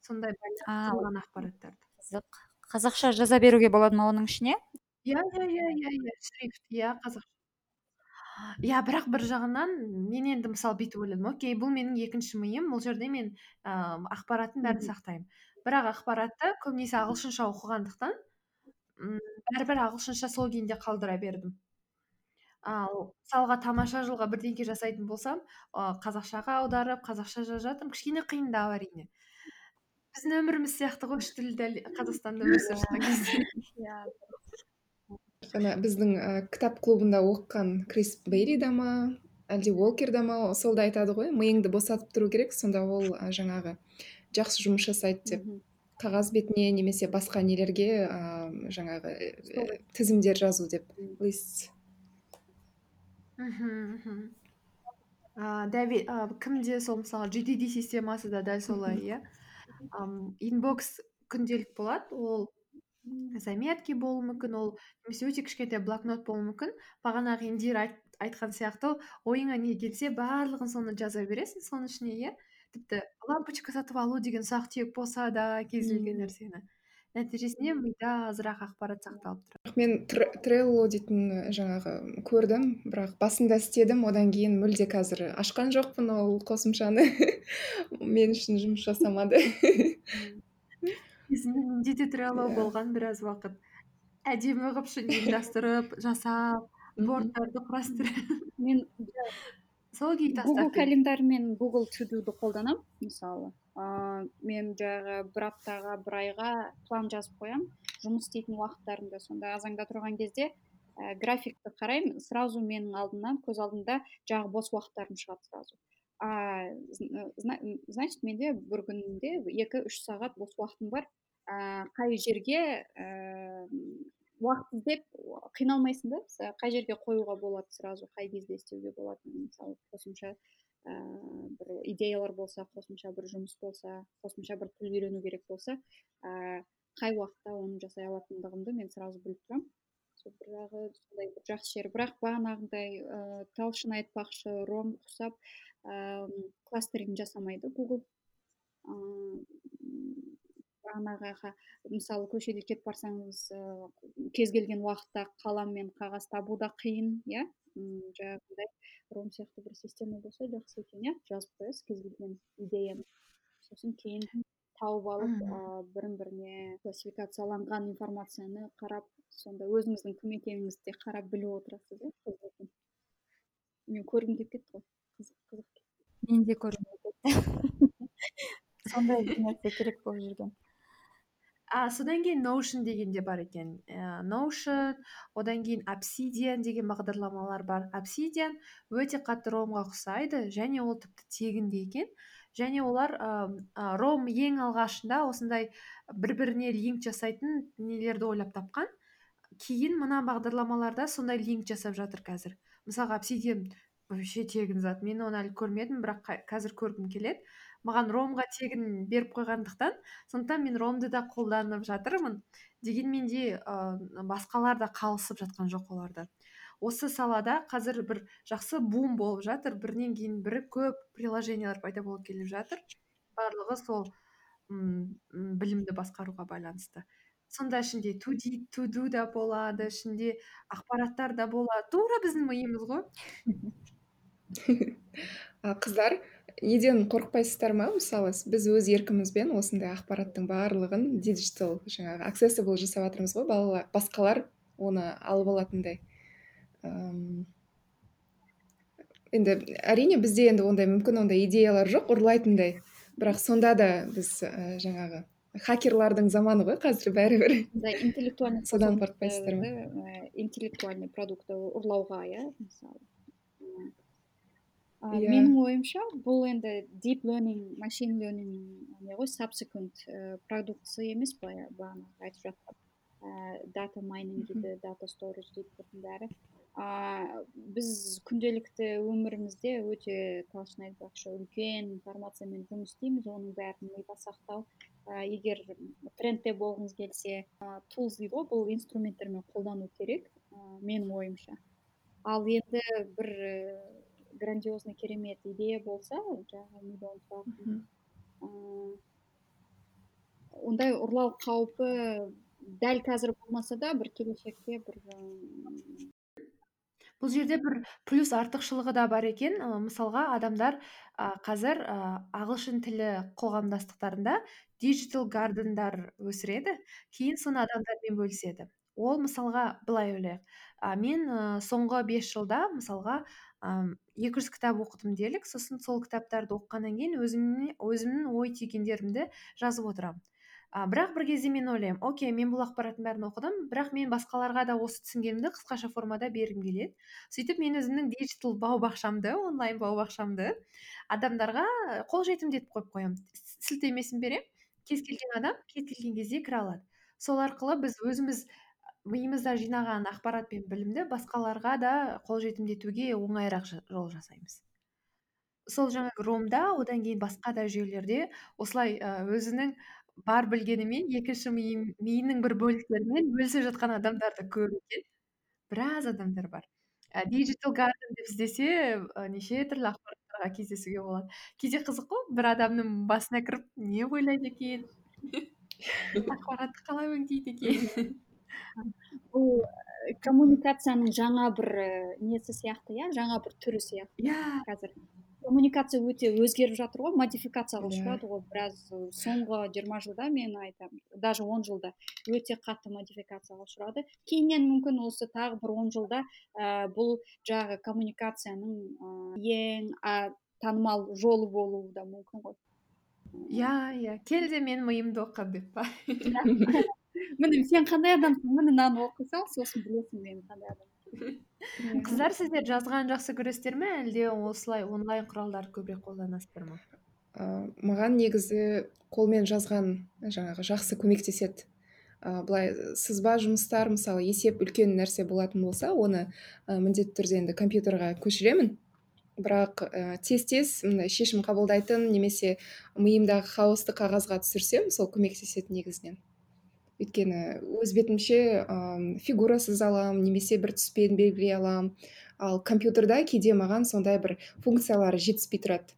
Сондай байланыстырылған ақпараттарды. қызық. Қазақша жаза беруге болады ма оның ішіне? Иә иә иә иә иә. Шрифт. Иә қазақша иә бірақ бір жағынан мен енді мысалы бүйтіп ойладым окей бұл менің екінші миым. Бұл жерде мен ыыы ақпараттың бәрін сақтаймын. Бірақ ақпаратты көбінесе ағылшынша оқығандықтан бәрібір ағылшынша сол күйінде қалдыра бердім. Ал мысалға тамаша жылға бірдеңке жасайтын болсам қазақшаға аударып қазақша жазып жатырмын. Кішкене қиындау әрине. Біздің өміріміз сияқты ғой үш тілді қазақстанда өмір сүріп жатқан кезде. Иә. Біздің ә, кітап клубында оқыған крис бейри да ма әлде уолкер да ма сол да айтады ғой миыңды босатып тұру керек сонда ол ә, жаңағы жақсы жұмыс жасайды деп. Қағаз бетіне немесе басқа нелерге ыыы жаңағы тізімдер жазу деп лист мхм кімде сол мысалы gdd системасы да дәл солай иә? Инбокс күнделік болады ол заметки болуы мүмкін ол немесе өте кішкентай блокнот болуы мүмкін. Бағанағы индира айтқан сияқты ойыңа не келсе барлығын соны жаза бересің соның ішіне иә? Тіпті лампочка сатып алу деген ұсақ түйек болса да кез келген нәрсені. Нәтижесінде мида азырақ ақпарат сақталып тұрады. Мен трелло дейтін жаңағы көрдім бірақ басында істедім одан кейін мүлде қазір ашқан жоқпын ол қосымшаны. Мен үшін жұмыс жасамады. Кезінде менде де трелло болған біраз уақыт. Әдемі қылып ұйымдастырып жасап бордтарды құрастырып. Мен сол күйі гугл календарь мен гугл тудуды қолданамын мысалы. Ыыы мен жаңағы бір аптаға бір айға план жазып қоямын жұмыс істейтін уақыттарымды сонда азанда тұрған кезде ә, графикті қараймын сразу менің алдымнан көз алдымда жаңағы бос уақыттарым шығады сразу. А значит менде бір күнде екі үш сағат бос уақытым бар. Ә, қай жерге ә, уақыт іздеп қиналмайсың да қай жерге қоюға болады сразу қай кезде істеуге болады мысалы қосымша ыыы бір идеялар болса қосымша бір жұмыс болса қосымша бір тіл үйрену керек болса ыыы қай уақытта оны жасай алатындығымды мен сразу біліп тұрамын. Сол бір жағы сондай бір жақсы жері. Бірақ бағанағыдай ыыы талшын айтпақшы ром құсап ыыы кластеринг жасамайды гугл ыыы бағанағыға мысалы көшеде кетіп барсаңыз кез келген уақытта қалам мен қағаз табу да қиын иә? Жаңағындай ром сияқты бір система болса жақсы екен иә? Жазып қоясыз кез келген идеяны сосын кейін тауып алып ыыы бірін біріне классификацияланған информацияны қарап сонда өзіңіздің кім екеніңізді де қарап біліп отырасыз иә? Мен көргім келіп кетті ғой. Қызық қызық. Мен де көргім келіп кетті. Сондай нәрсе керек болып жүрген. А содан кейін notion деген де бар екен. Ә, notion одан кейін obsidian деген бағдарламалар бар. Obsidian өте қатты ромға ұқсайды және ол тіпті тегін екен. Және олар ә, ром ең алғашында осындай бір біріне линк жасайтын нелерді ойлап тапқан. Кейін мына бағдарламаларда сондай линк жасап жатыр қазір. Мысалға obsidian вообще тегін зат. Мен оны әлі көрмедім бірақ қазір көргім келеді. Маған ромға тегін беріп қойғандықтан сондықтан мен ромды да қолданып жатырмын. Дегенмен де ә, басқалар да қалысып жатқан жоқ оларда. Осы салада қазір бір жақсы бум болып жатыр. Бірінен кейін бірі көп приложениялар пайда болып келе жатыр. Барлығы сол м білімді басқаруға байланысты. Сонда ішінде туди туду да болады ішінде ақпараттар да болады. Тура біздің миымыз ғой. Қыздар? Неден қорықпайсыздар ма мысалы? Біз өз еркімізбен осындай ақпараттың барлығын диджитал жаңағы аксессибл жасап жатырмыз ғой балалар басқалар оны алып алатындай. Енді әрине бізде енді ондай мүмкін ондай идеялар жоқ ұрлайтындай. Бірақ сонда да біз ә, жаңағы хакерлардың заманы ғой қазір бәрібір. Интеллектуальный содан қорықпайсыздар ма? интеллектуальный продукты ұрлауға иә мысалы. Иә менің ойымша бұл енді deep learning machine learning не ғой subsequent ә, продукция емес бағана айтып жатқан ә, data mining дейді data storage дейді бұның бәрі ә, біз күнделікті өмірімізде өте талшын айтпақшы үлкен информациямен жұмыс істейміз оның бәрін мида сақтау ә, егер трендте болғыңыз келсе ә, tools дейді ғой бұл инструменттермен қолдану керек ә, менің ойымша. Ал енді бір грандиозный керемет идея болса жаңағы миллион тұратын ондай ұрлау қаупі дәл қазір болмаса да бір келешекте бір бұл жерде бір плюс артықшылығы да бар екен. Ә, мысалға адамдар ә, қазір ә, ағылшын тілі қоғамдастықтарында диджитал гардендар өсіреді кейін соны адамдармен бөліседі. Ол мысалға былай ойлайық. Мен соңғы бес жылда мысалға екі жүз кітап оқыдым делік сосын сол кітаптарды оқығаннан кейін өзімне, өзімнің ой түйгендерімді жазып отырамын. А, бірақ бір кезде мен ойлаймын окей мен бұл ақпараттың бәрін оқыдым бірақ мен басқаларға да осы түсінгенімді қысқаша формада бергім келеді сөйтіп мен өзімнің диджитал бау бақшамды онлайн бау бақшамды адамдарға қолжетімді етіп қойып қоямын. Сілтемесін беремін. Кез келген адам кез келген кезде кіре алады. Сол арқылы біз өзіміз миымызда жинаған ақпарат пен білімді басқаларға да қолжетімді етуге оңайырақ жол жасаймыз. Сол жаңағы ромда одан кейін басқа да жүйелерде осылай өзінің бар білгенімен екінші миының бір бөліктерімен бөлісіп жатқан адамдарды көп екен. Біраз адамдар бар. Диджитал гарден деп іздесе неше түрлі ақпараттарға кездесуге болады. Кейде қызық қой бір адамның басына кіріп не ойлайды екен? Ақпаратты қалай өңдейді екен? бұл коммуникацияның жаңа бір несі сияқты иә жаңа бір түрі сияқты иә. қазір. Коммуникация өте өзгеріп жатыр ғой модификацияға иә. ұшырады ғой біраз соңғы жиырма жылда мен айтамын даже он жылда өте қатты модификацияға ұшырады. Кейіннен мүмкін осы тағы бір он жылда ә, бұл жаңағы коммуникацияның ә, ең ә, танымал жолы болуы да мүмкін ғой. Иә иә. Кел де менің миымды оқы деп па? міне сен қандай адамсың? Міне мынаны оқи сал сосын білесің мен қандай адаммын қыздар сіздер жазған жақсы көресіздер ме? Әлде осылай онлайн құралдарды көбірек қолданасыздар ма? Ә, маған негізі қолмен жазған жаңағы жақсы көмектеседі. Ә, былай сызба жұмыстар мысалы есеп үлкен нәрсе болатын болса оны ә, міндетті түрде енді компьютерға көшіремін. Бірақ ә, тез тез мындай шешім қабылдайтын немесе миымдағы хаосты қағазға түсірсем сол көмектеседі негізінен. Өйткені өз бетімше ыыы фигурасыз аламын немесе бір түспен белгілей аламын ал компьютерда кейде маған сондай бір функциялары жетіспей тұрады.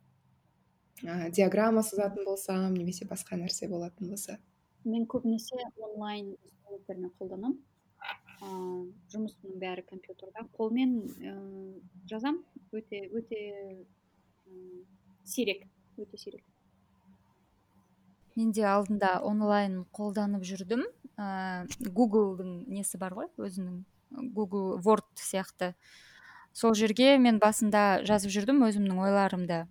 Ә, диаграмма сызатын болсам немесе басқа нәрсе болатын болса. Мен көбінесе онлайн студенттермен қолданамын. Ыыы жұмысымның бәрі компьютерда. Қолмен ыыы жазам өте өте сирек өте сирек. Мен де алдында онлайн қолданып жүрдім. Ыыы гуглдың несі бар ғой өзінің google word сияқты. Сол жерге мен басында жазып жүрдім өзімнің ойларымды.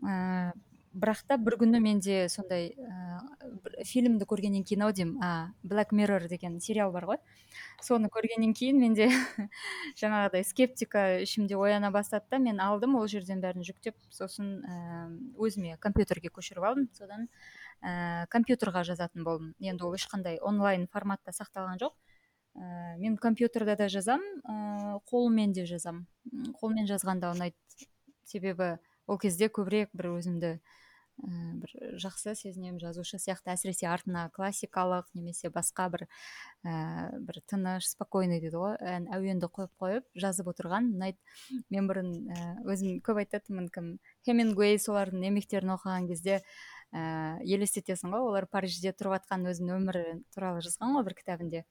Ә, бірақ та бір күні менде сондай ә, фильмді көргеннен кейін ау деймін а black mirror деген сериал бар ғой. Соны көргеннен кейін менде жаңағыдай скептика ішімде ояна бастады да мен алдым ол жерден бәрін жүктеп сосын ә, өзіме компьютерге көшіріп алдым. Содан ә, компьютерға жазатын болдым. Енді ол ешқандай онлайн форматта сақталған жоқ. Ә, мен компьютерда да жазам ә, қолмен де жазам. Қолмен жазғанда ұнайды. Себебі ол кезде көбірек бір өзімді ә, бір жақсы сезінемін. Жазушы сияқты әсіресе артына классикалық немесе басқа бір ә, бір тыныш спокойный дейді ғой ән әуенді қойып қойып жазып отырған ұнайды. Мен бұрын ә, өзім көп айтатынмын кім? Хемингуэй солардың еңбектерін оқыған кезде ә, елестетесің ғой олар парижде тұрып жатқан өзінің өмірі туралы жазған ғой бір кітабінде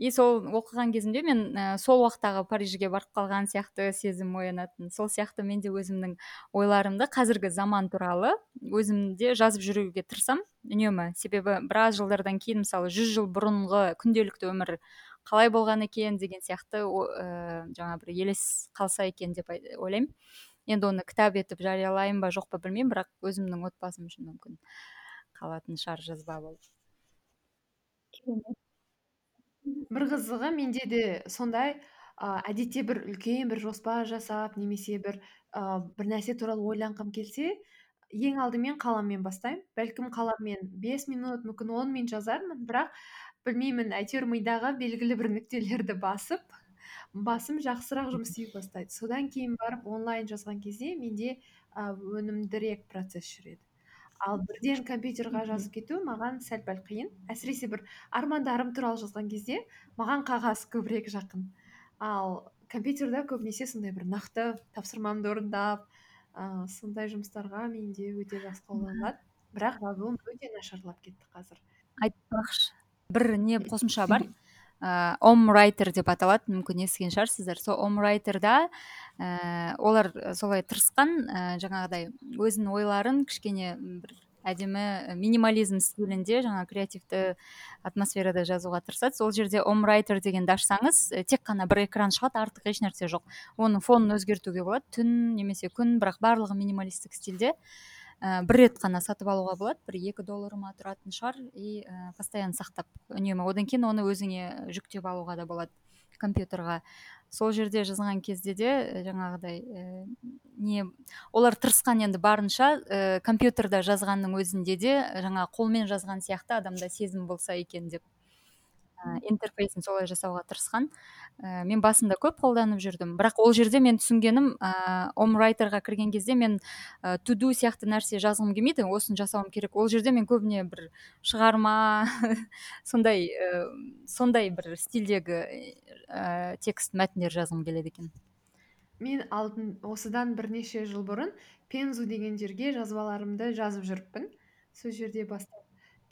и сол оқыған кезімде мен ә, сол уақыттағы парижге барып қалған сияқты сезім оянатын. Сол сияқты мен де өзімнің ойларымды қазіргі заман туралы өзімде жазып жүруге тырысамын. Үнемі. Себебі біраз жылдардан кейін мысалы жүз жыл бұрынғы күнделікті өмір қалай болған екен деген сияқты ә, жаңа бір елес қалса екен деп ойлаймын. Енді оны кітап етіп жариялаймын ба жоқ па білмеймін бірақ өзімнің отбасым үшін мүмкін қалатын шығар жазба болып. Бір қызығы менде де сондай ә, әдетте бір үлкен бір жоспар жасап немесе бір ә, бір нәрсе туралы ойланғым келсе ең алдымен қаламмен бастаймын. Бәлкім қаламмен бес минут мүмкін он минут жазармын бірақ білмеймін әйтеуір мидағы белгілі бір нүктелерді басып басым жақсырақ жұмыс істей бастайды. Содан кейін барып онлайн жазған кезде менде ә, өнімдірек процесс жүреді. Ал бірден компьютерға жазып кету маған сәл пәл қиын. Әсіресе бір армандарым туралы жазған кезде маған қағаз көбірек жақын. Ал компьютерда көбінесе сондай бір нақты тапсырмамды орындап ыыы сондай жұмыстарға менде өте жақсы қолданылады. Бірақ жазуым өте нашарлап кетті қазір. Айтпақшы. Бір не қосымша бар? ыыы омрайтер деп аталады. Мүмкін естіген шығарсыздар. Сол омрайтерда ә, олар солай тырысқан ә, жаңағыдай өзінің ойларын кішкене бір әдемі минимализм стилінде жаңа креативті атмосферада жазуға тырысады. Сол жерде омрайтер дегенді ашсаңыз тек қана бір экран шығады артық ешнәрсе жоқ. Оның фонын өзгертуге болады. Түн немесе күн бірақ барлығы минималистік стильде. Ә, бір рет қана сатып алуға болады. Бір екі доллар ма тұратын шығар. И ә, постоянно сақтап үнемі. Одан кейін оны өзіңе жүктеп алуға да болады компьютерға. Сол жерде жазған кезде де жаңағыдай ә, не олар тырысқан енді барынша ә, компьютерда жазғанның өзінде де жаңа қолмен жазған сияқты адамда сезім болса екен деп. Интерфейсін солай жасауға тырысқан. Ә, мен басында көп қолданып жүрдім. Бірақ ол жерде мен түсінгенім ә, омрайтерға кірген кезде мен ә, туду сияқты нәрсе жазғым келмейді осыны жасауым керек. Ол жерде мен көбіне бір шығарма сондай ә, сондай бір стильдегі ә, текст мәтіндер жазғым келеді екен. Мен алдын осыдан бірнеше жыл бұрын пензу деген жерге жазбаларымды жазып жүріппін. Сол жерде бастап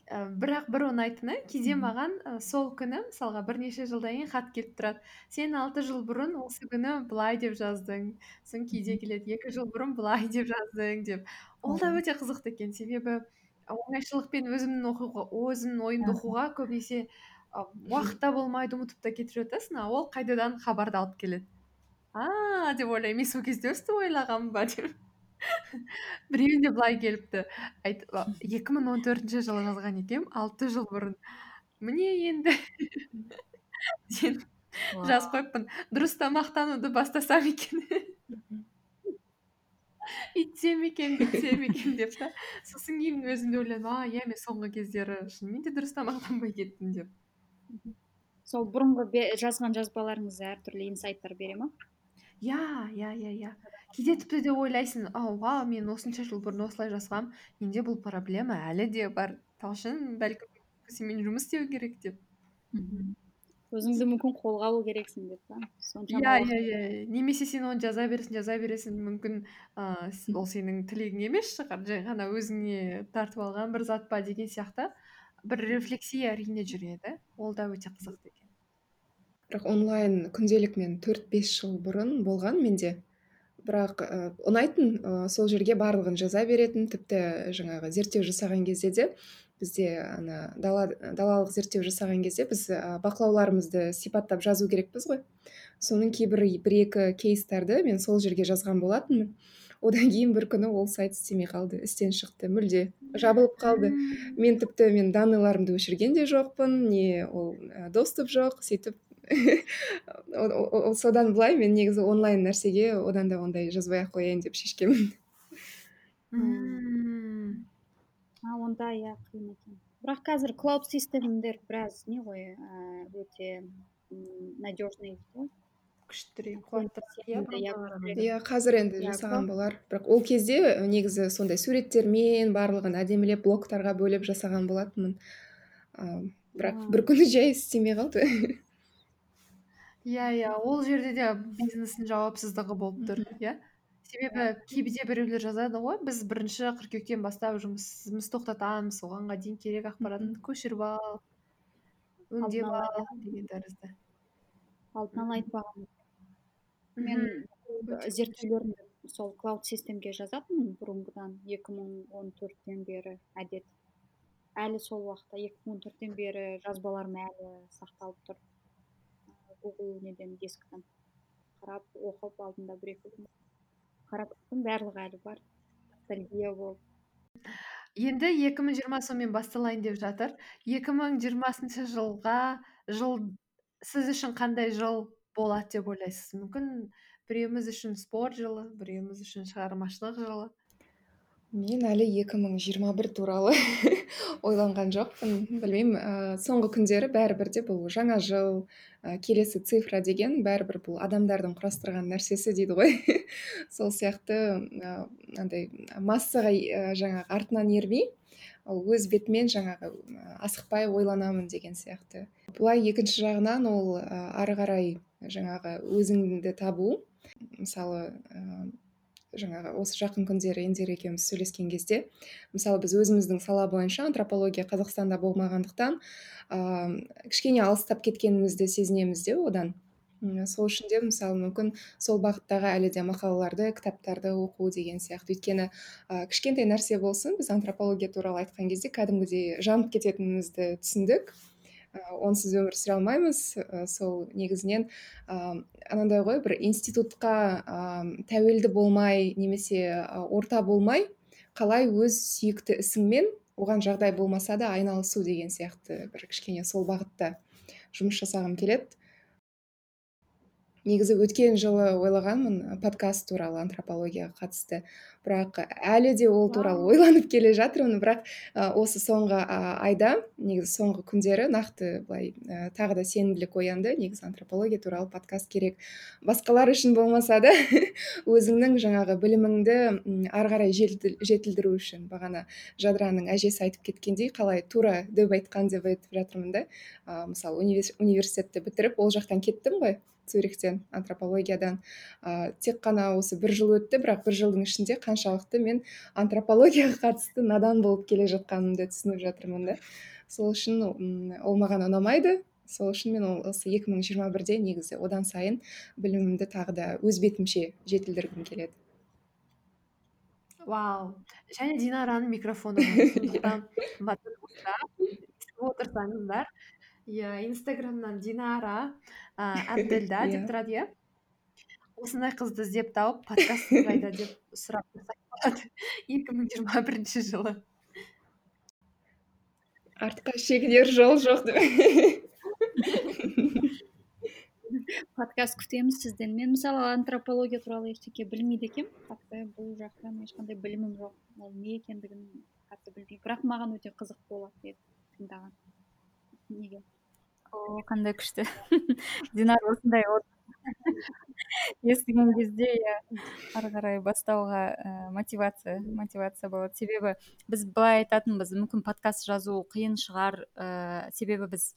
ә, бірақ бір ұнайтыны кейде маған ә, сол күні мысалға бірнеше жылдан кейін хат келіп тұрады. Сен алты жыл бұрын осы күні былай деп жаздың. Сосын кейде келеді екі жыл бұрын былай деп жаздың деп. Ол да өте қызықты екен. Себебі оңайшылықпен өзімнің оқуға өзімнің ойымды оқуға көбінесе уақыт та болмайды ұмытып та кетіп жатасың а ол қайтадан хабарды алып келеді. А деп ойлаймын. Мен сол кезде өстіп ойлағанмын ба? деп. Біреуінде былай келіпті. Екі мың он төртінші жылы жазған екенмін алты жыл бұрын. Міне енді жазып қойыппын. Дұрыс тамақтануды бастасам екен. Үйтсем екен бүйтсем екен деп та. Сосын кейін өзім де ойладым а иә мен соңғы кездері шынымен де дұрыс тамақтанбай кеттім деп. Сол бұрынғы жазған жазбаларыңыз әртүрлі инсайттар бере ма? Иә иә иә иә кейде тіпті де ойлайсың вау мен осынша жыл бұрын осылай жазғанмын менде бұл проблема әлі де бар талшын бәлкім сенімен жұмыс істеу керек деп өзіңді мүмкін қолға алу керексің деп па иә иә иә немесе сен оны жаза бересің жаза бересің мүмкін ыыы ол сенің тілегің емес шығар. Жай ғана өзіңе тартып алған бір зат па деген сияқты. Бір рефлексия әрине жүреді ол да өте қызықты екен. Бірақ онлайн күнделік мен төрт бес жыл бұрын болған менде. Бірақ ә, ұнайтын ә, сол жерге барлығын жаза беретін тіпті жаңағы зерттеу жасаған кезде де бізде ана дала далалық зерттеу жасаған кезде біз бақылауларымызды сипаттап жазу керекпіз ғой. Соның кейбір бір екі кейстарды мен сол жерге жазған болатынмын. Одан кейін бір күні ол сайт істемей қалды істен шықты мүлде жабылып қалды. Мен тіпті мен данныйларымды өшірген де жоқпын не ол доступ жоқ сөйтіп содан былай мен негізі онлайн нәрсеге одан да ондай жазбай ақ қояйын деп шешкенмін. А онда иә қиын екен. Бірақ қазір клауд системдер біраз не ғой ііі өте надежный ғой күштірек. Иә қазір енді жасаған болар. Бірақ ол кезде негізі сондай суреттермен барлығын әдемілеп блоктарға бөліп жасаған болатынмын. Ыыы бірақ бір күні жай істемей қалды. иә иә. Ол жерде де бизнестің жауапсыздығы болып тұр иә. Себебі кейбірде біреулер жазады ғой біз бірінші қыркүйектен бастап жұмысымызды тоқтатамыз оғанға дейін керек ақпаратыңды көшіріп ал өңдеп ал деген тәрізді. Алдын ала айтпаған мен зерттеулерімді сол клауд системге жазатынмын бұрынғыдан екі мың он төрттен бері әдет. Әлі сол уақытта екі мың он төрттен бері жазбаларым әлі сақталып тұр. Гугл неден қарап оқып алдында бір екі күн қарап тұрсам барлығы әлі бар. Ностальгия болып енді 2020 сонымен басталайын деп жатыр. 2020 жылға жыл сіз үшін қандай жыл болады деп ойлайсыз? Мүмкін біреуіміз үшін спорт жылы біреуіміз үшін шығармашылық жылы. Мен әлі 2021 туралы ойланған жоқпын. Білмеймін ә, соңғы күндері бәрібір де бұл жаңа жыл ә, келесі цифра деген бәрібір бұл адамдардың құрастырған нәрсесі дейді ғой. Сол сияқты андай массаға ә, жаңағы артынан ермей ол өз бетімен жаңағы асықпай ойланамын деген сияқты. Былай екінші жағынан ол ә, ары қарай жаңағы өзіңді табу. Мысалы жаңағы осы жақын күндері индира екеуміз сөйлескен кезде мысалы біз өзіміздің сала бойынша антропология қазақстанда болмағандықтан ыыы кішкене алыстап кеткенімізді сезінеміз де одан. Сол үшін де мысалы мүмкін сол бағыттағы әлі де мақалаларды кітаптарды оқу деген сияқты. Өйткені ә, кішкентай нәрсе болсын біз антропология туралы айтқан кезде кәдімгідей жанып кететінімізді түсіндік. Онсыз өмір сүре алмаймыз сол негізінен ыыы анандай ғой бір институтқа ыыы тәуелді болмай немесе орта болмай қалай өз сүйікті ісіңмен оған жағдай болмаса да айналысу деген сияқты бір кішкене сол бағытта жұмыс жасағым келеді. Негізі өткен жылы ойлағанмын подкаст туралы антропологияға қатысты. Бірақ әлі де ол туралы ойланып келе жатырмын. Бірақ осы соңғы айда негізі соңғы күндері нақты былай тағы да сенімділік оянды. Негізі антропология туралы подкаст керек. Басқалар үшін болмаса да өзіңнің жаңағы біліміңді ары қарай жетілдіру үшін бағана жадыраның әжесі айтып кеткендей қалай тура дөп айтқан деп айтып жатырмын да. Мысалы университетті бітіріп ол жақтан кеттім ғой. Цюрихтен антропологиядан. Ә, тек қана осы бір жыл өтті бірақ бір жылдың ішінде қаншалықты мен антропологияға қатысты надан болып келе жатқанымды түсініп жатырмын да. Сол үшін ол маған ұнамайды. Сол үшін мен осы 2021-де негізі одан сайын білімімді тағы да өз бетімше жетілдіргім келеді. Вау! Және динараның микрофоны сондықтан отырсаңыздар иә инстаграмнан динара. Ыыы әбділда деп тұрады иә? Осындай қызды іздеп тауып подкастың қайда деп сұрап тұрсақ болады екі мың жиырма бірінші жылы. Артқа шегінер жол жоқ деп. Подкаст күтеміз сізден. Мен мысалы антропология туралы ештеңе білмейді екенмін. Қатты бұл жақтан ешқандай білімім жоқ. Ол не екендігін қатты білмеймін. Бірақ маған өте қызық болады еді тыңдаған. Неге? О қандай күшті динар осындай естіген кезде иә ары қарай бастауға ә, мотивация мотивация болады себебі біз былай айтатынбыз мүмкін подкаст жазу қиын шығар ә, себебі біз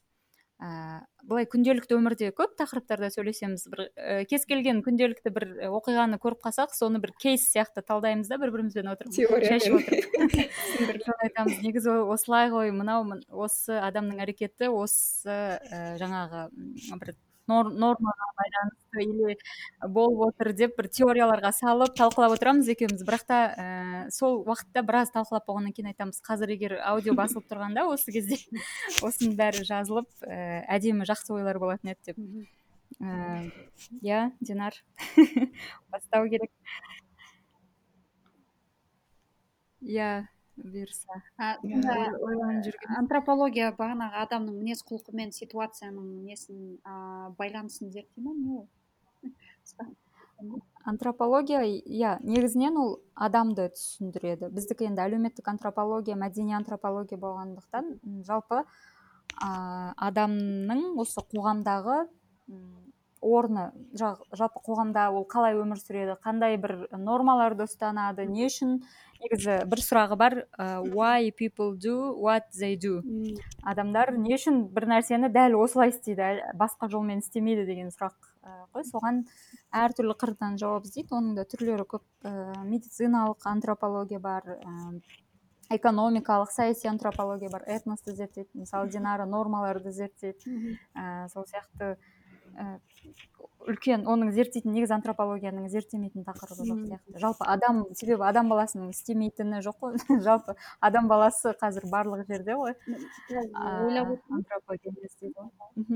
ә, былай күнделікті өмірде көп тақырыптарда сөйлесеміз. Бір ә, кез келген күнделікті бір оқиғаны көріп қалсақ соны бір кейс сияқты талдаймыз да бір бірімізбен отырып. Шашып отырып айтамыз негізі осылай ғой мынау осы адамның әрекеті осы ә, жаңағы бір нормаға байланысты или болып отыр деп бір теорияларға салып талқылап отырамыз екеуміз. Бірақ та ә, сол уақытта біраз талқылап болғаннан кейін айтамыз қазір егер аудио басылып тұрғанда осы кезде осының бәрі жазылып ә, әдемі жақсы ойлар болатын еді деп. Иә динар бастау керек. Иә бұйырса. Жүрген антропология бағанағы адамның мінез құлқы мен ситуацияның несін ыыы байланысын зерттей ма? Не ол? Антропология иә негізінен ол адамды түсіндіреді. Біздікі енді әлеуметтік антропология мәдени антропология болғандықтан жалпы ә, адамның осы қоғамдағы орны жалпы қоғамда ол қалай өмір сүреді қандай бір нормаларды ұстанады не үшін? Негізі бір сұрағы бар uh, why people do what they do. Адамдар не үшін бір нәрсені дәл осылай істейді басқа жолмен істемейді деген сұрақ. Қой соған әртүрлі қырдан жауап іздейді. Оның да түрлері көп. Ә, медициналық антропология бар ә, экономикалық саяси антропология бар этносты зерттейді. Мысалы динара нормаларды зерттейді. Ә, сол сияқты. Үлкен оның зерттейтін негізі антропологияның зерттемейтін тақырыбы жоқ сияқты. Жалпы адам себебі адам баласының істемейтіні жоқ қой. Жалпы адам баласы қазір барлық жерде ғой. Ойлап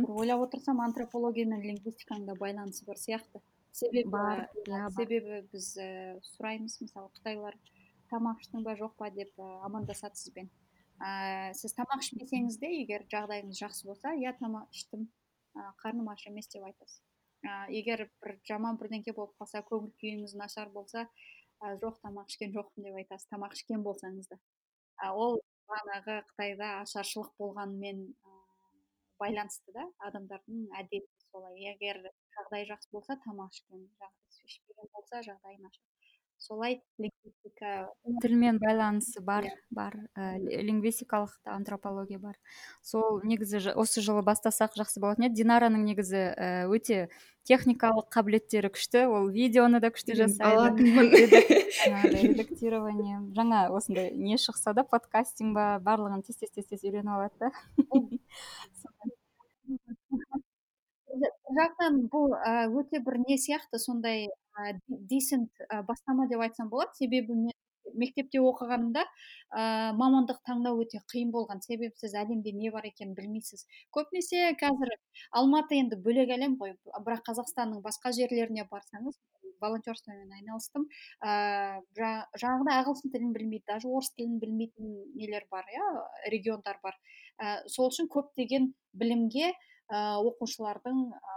ойлап отырсам антропология мен лингвистиканың да байланысы бар сияқты. Себебі бар иә, себебі біз сұраймыз мысалы қытайлар тамақ іштің ба жоқ па? деп ә, амандасады сізбен ә, сіз тамақ ішпесеңіз де егер жағдайыңыз жақсы болса иә тамақ іштім қарным аш емес деп айтасыз. Ә, егер бір жаман бірдеңке болып қалса көңіл күйіңіз нашар болса ә, жоқ тамақ ішкен жоқпын деп айтасыз. Тамақ ішкен болсаңыз да. Ә, ол бағанағы қытайда ашаршылық болғанымен ә, байланысты да адамдардың әдеті солай. Егер жағдайы жақсы болса тамақ ішкен ішпеген болса жағдайы нашар. Солай лингвистика тілмен байланысы бар yeah. Иә. бар ә, лингвистикалық антропология бар. Сол негізі осы жылы бастасақ жақсы болатын еді. Динараның негізі ә, өте техникалық қабілеттері күшті. Ол видеоны да күшті жасайды. Редактирование жаңа осындай не шықса да подкастинг ба барлығын тез тез тез тез үйреніп алады да. жақтан бұл өте бір не сияқты сондай десент бастама деп айтсам болады. Себебі мен мектепте оқығанымда ә, мамандық таңдау өте қиын болған. Себебі сіз әлемде не бар екенін білмейсіз. Көбінесе қазір алматы енді бөлек әлем ғой. Бірақ қазақстанның басқа жерлеріне барсаңыз волонтерствомен айналыстым. Ә, жаңағыдай ағылшын тілін білмейді даже орыс тілін білмейтін нелер бар иә региондар бар. Ә, сол үшін көптеген білімге оқушылардың ә,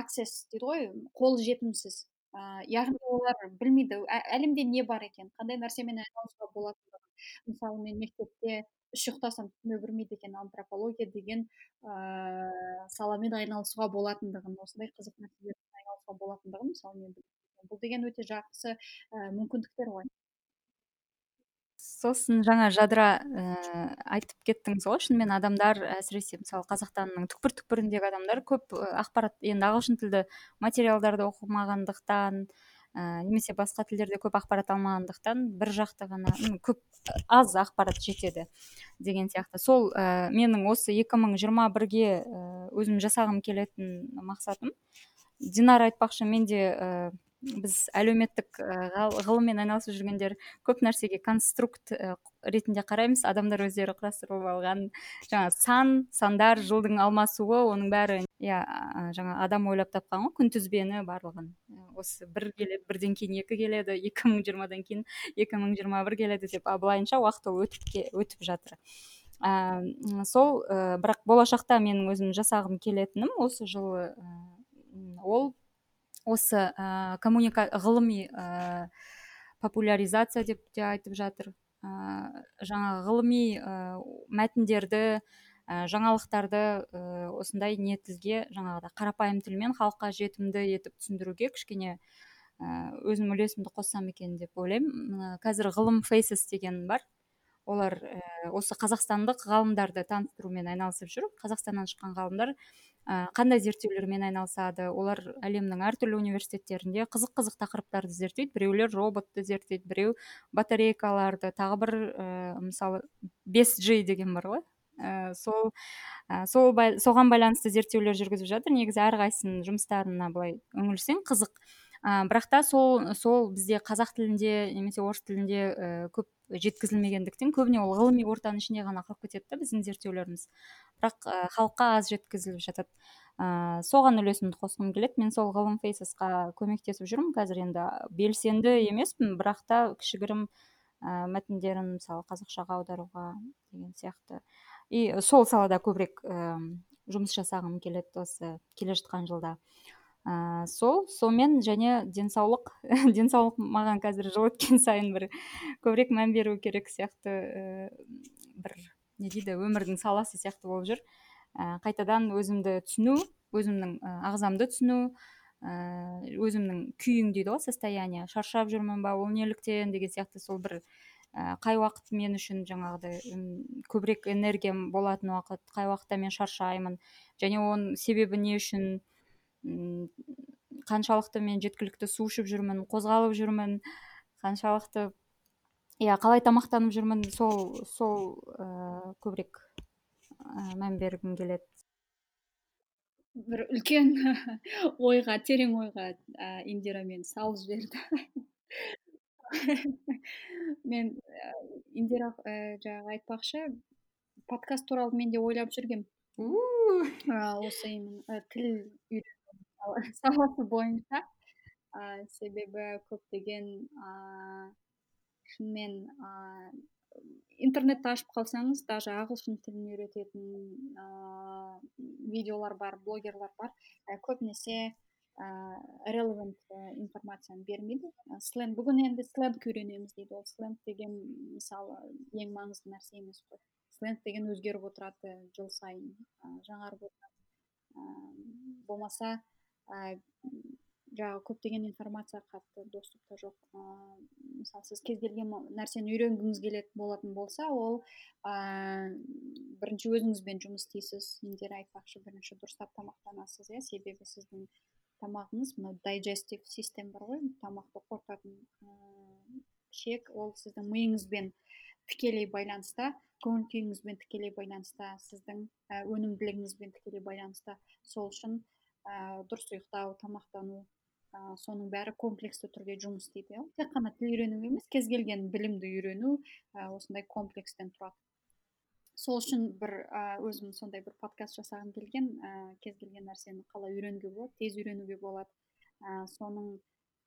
аксесс дейді ғой қол жетімсіз. Ә, яғни олар білмейді әлемде не бар екен қандай нәрсемен айналысуға болатындығын мысалы мен мектепте үш ұйықтасам түсіме кірмейді екен антропология деген ә, саламен айналысуға болатындығын осындай қызық нәрселермен айналысуға болатындығын мысалы мен бұл деген өте жақсы ә, мүмкіндіктер ғой. Сосын жаңа жадыра ә, айтып кеттіңіз ғой. Шынымен адамдар әсіресе мысалы қазақстанның түкпір түкпіріндегі адамдар көп ақпарат енді ағылшын тілді материалдарды оқымағандықтан ә, немесе басқа тілдерде көп ақпарат алмағандықтан бір жақты ғана көп аз ақпарат жетеді деген сияқты. Сол ә, менің осы 2021-ге ә, өзім жасағым келетін мақсатым. Динара айтпақшы менде ә, біз әлеуметтік ғылыммен айналысып жүргендер көп нәрсеге конструкт ретінде қараймыз. Адамдар өздері құрастырып алған жаңа сан сандар жылдың алмасуы оның бәрі иә жаңа адам ойлап тапқан ғой күнтізбені барлығын. Осы бір келеді бірден кейін екі келеді екі мың жиырмадан кейін екі мың жиырма бір келеді деп былайынша уақыт ол өтіп, өтіп жатыр. Ә, сол ә, бірақ болашақта менің өзім жасағым келетінім осы жылы ол осы ә, коммуника ғылыми ә, популяризация деп те айтып жатыр. Ә, жаңағы ғылыми ә, мәтіндерді ә, жаңалықтарды ә, осындай ниетізге жаңағыдай қарапайым тілмен халыққа жетімді етіп түсіндіруге кішкене өзім үлесімді қоссам екен деп ойлаймын. Қазір ғылым фейсес деген бар. Олар ә, осы қазақстандық ғалымдарды таныстырумен айналысып жүр қазақстаннан шыққан ғалымдар ә, қандай зерттеулермен айналысады? Олар әлемнің әртүрлі университеттерінде қызық қызық тақырыптарды зерттейді біреулер роботты зерттейді біреу батарейкаларды тағы бір ә, мысалы 5G деген бар ғой. Ә, сол ә, сол соған байланысты зерттеулер жүргізіп жатыр. Негізі әрқайсысының жұмыстарына былай үңілсең қызық. Ә, бірақ та сол сол бізде қазақ тілінде немесе орыс тілінде ә, көп жеткізілмегендіктен көбіне ол ғылыми ортаның ішінде ғана қалып кетеді да біздің зерттеулеріміз. Бірақ ә, халыққа аз жеткізіліп жатады. Ә, соған үлесімді қосқым келеді. Мен сол ғылым фейсесқа көмектесіп жүрмін. Қазір енді белсенді емеспін бірақ та кішігірім ә, мәтіндерін мысалы қазақшаға аударуға деген сияқты. И сол салада көбірек ә, жұмыс жасағым келеді осы келе жатқан жылда. Ә, сол сонымен және денсаулық денсаулық маған қазір жыл өткен сайын бір көбірек мән беру керек сияқты ә, бір не дейді өмірдің саласы сияқты болып жүр. Ә, қайтадан өзімді түсіну өзімнің ағзамды түсіну өзімнің күйің дейді ғой состояние. Шаршап жүрмін ба ол неліктен деген сияқты сол бір қай уақыт мен үшін жаңағыдай көбірек энергиям болатын уақыт қай уақытта мен шаршаймын және оның себебі не үшін қаншалықты мен жеткілікті су ішіп жүрмін қозғалып жүрмін қаншалықты иә қалай тамақтанып жүрмін сол сол ә, көбірек ә, мән бергім келеді. Бір үлкен ойға терең ойға ә, индира мені салып жіберді. Мен ә, индира ә, жаңағы айтпақшы подкаст туралы мен де ойлап жүргем. Осы именно тіл саласы бойынша ә, себебі көптеген ә, шынымен ә, интернетті ашып қалсаңыз даже ағылшын тілін үйрететін ә, видеолар бар блогерлар бар ә, көбінесе релевант информацияны бермейді. Сленг бүгін енді сленг үйренеміз дейді ол. Сленг деген мысалы ең маңызды нәрсе емес қой. Сленг деген өзгеріп отырады жыл сайын жаңарып отырады. Болмаса жаңағы көптеген информация қатты доступта жоқ. Ә, мысалы сіз кез келген нәрсені үйренгіңіз келетін болатын болса ол ә, бірінші өзіңізбен жұмыс істейсіз индира айтпақшы бірінші дұрыстап тамақтанасыз иә? себебі сіздің тамағыңыз мына дайджестив систем бар ғой тамақты қорытатын ішек ол сіздің миыңызбен тікелей байланыста көңіл күйіңізбен тікелей байланыста сіздің ә, өнімділігіңізбен тікелей байланыста. Сол үшін ә, дұрыс ұйықтау тамақтану ә, соның бәрі комплексті түрде жұмыс істейді. Иә тек қана тіл үйрену емес кез келген білімді үйрену ә, осындай комплекстен тұрады. Сол үшін бір ә, өзім сондай бір подкаст жасағым келген ә, кез келген нәрсені қалай үйренуге болады тез үйренуге болады. Ә, соның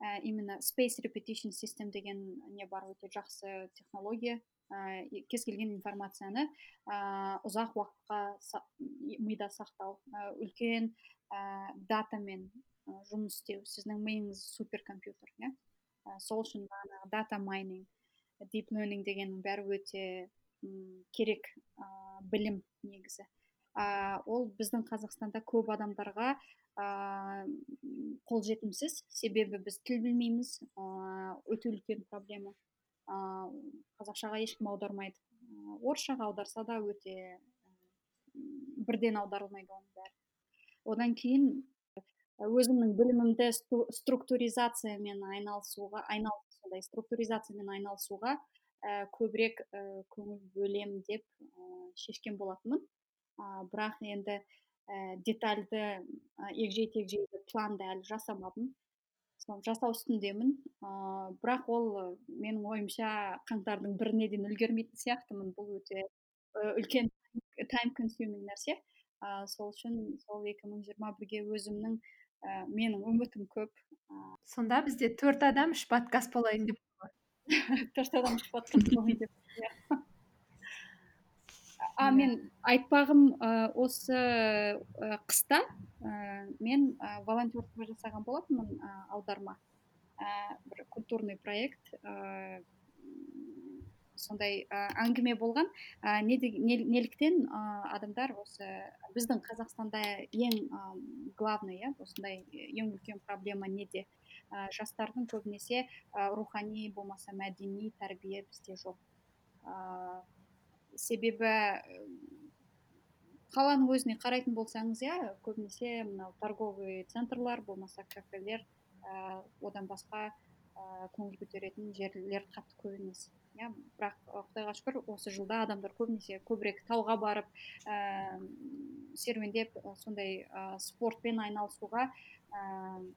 ә, именно space repetition system деген не бар өте жақсы технология. Ә, кез келген информацияны ә, ұзақ уақытқа са, мида сақтау. Ә, үлкен ә, датамен ә, жұмыс істеу. Сіздің миыңыз суперкомпьютер иә ә, сол үшін бағанағы дата майнинг deep learning дегеннің бәрі өте керек ә, білім негізі. Ә, ол біздің қазақстанда көп адамдарға ә, қолжетімсіз. Себебі біз тіл білмейміз ә, өте үлкен проблема. Ә, қазақшаға ешкім аудармайды. Орысшаға аударса да өте бірден аударылмайды оның бәрі. Одан кейін өзімнің білімімді структуризациямен айналысуға структуризациямен айналысуға ә, көбірек ә, көңіл бөлем деп ә, шешкен болатынмын. Ә, бірақ енді ә, детальды ә, егжей тегжейлі планды әлі жасамадым. Соны жасау үстіндемін. Ә, бірақ ол менің ойымша қаңтардың біріне дейін үлгермейтін сияқтымын. Бұл өте үлкен тайм консюминг нәрсе. Ә, сол үшін сол 2021-ге өзімнің ә, менің үмітім көп. Ә... сонда бізде төрт адам үш подкаст болайын деп төрт адам подкаст болайын деп иә. А мен айтпағым ә, осы ә, қыста ә, мен ә, волонтерство жасаған болатынмын ә, аударма. Ә, бір культурный проект ә, сондай әңгіме болған. Ә, неліктен адамдар осы біздің қазақстанда ең главный иә осындай ең үлкен проблема неде ә, жастардың көбінесе ә, рухани болмаса мәдени тәрбие бізде жоқ. Ә, себебі қаланың өзіне қарайтын болсаңыз иә көбінесе мынау торговый центрлар болмаса кафелер ә, одан басқа ә, көңіл көтеретін жерлер қатты көп емес. Иә бірақ құдайға шүкір осы жылда адамдар көбінесе көбірек тауға барып ә, серуендеп сондай ә, спортпен айналысуға ә,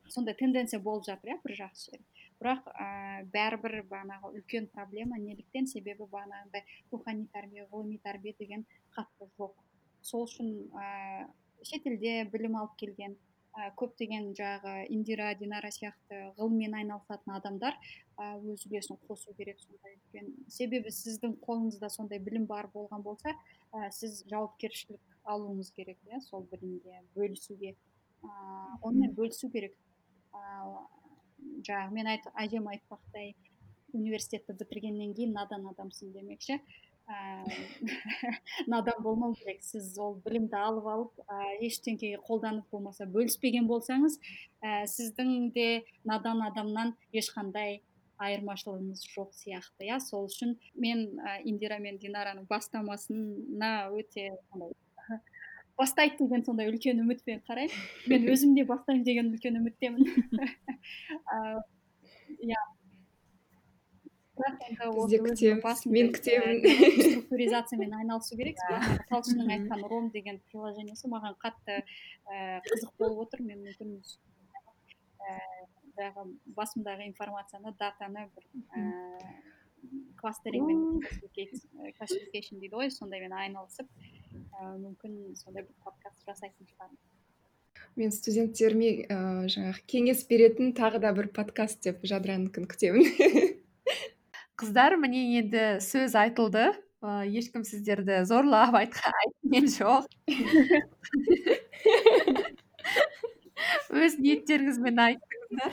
сондай тенденция болып жатыр иә бір жақсы жері бірақ ә, бәрібір бағанағы үлкен проблема неліктен себебі бағанағыдай рухани тәрбие ғылыми тәрбие деген қатты жоқ. Сол үшін ә, шетелде білім алып келген ә, көптеген жаңағы индира динара сияқты ғылыммен айналысатын адамдар ә, өз үлесін қосу керек сондай үлкен. Себебі сіздің қолыңызда сондай білім бар болған болса ә, сіз жауапкершілік алуыңыз керек иә сол білімге бөлісуге. Ә, онымен бөлісу керек. Ә, жаңағы мен айт, әжем айтпақтай университетті бітіргеннен кейін надан адамсың демекші. надан болмау керек. Сіз ол білімді алып алып ә, ештеңеге қолданып болмаса бөліспеген болсаңыз ә, сіздің де надан адамнан ешқандай айырмашылығыңыз жоқ сияқты иә? Сол үшін мен ә, индира мен динараның бастамасына өте бастайды деген сондай үлкен үмітпен қараймын. Мен өзім де бастаймын деген үлкен үміттемін. Иә. Мен күтемін структуризациямен айналысу керексіз иә. талшынның айтқан ром деген приложениесі маған қатты ә, қызық болып отыр. Мен мүмкін жаңағы басымдағы информацияны датаны бір ііі кластерингмен классификейшн дейді ғой. Сондаймен айналысып мүмкін сондай бір подкаст жасайтын шығармын. Мен студенттеріме ыыы жаңағы кеңес беретін тағы да бір подкаст деп жадыранікін күтемін. қыздар міне енді сөз айтылды. Ә, ешкім сіздерді зорлап айтқан жоқ. Өз ниеттеріңізбен айттыңыздар.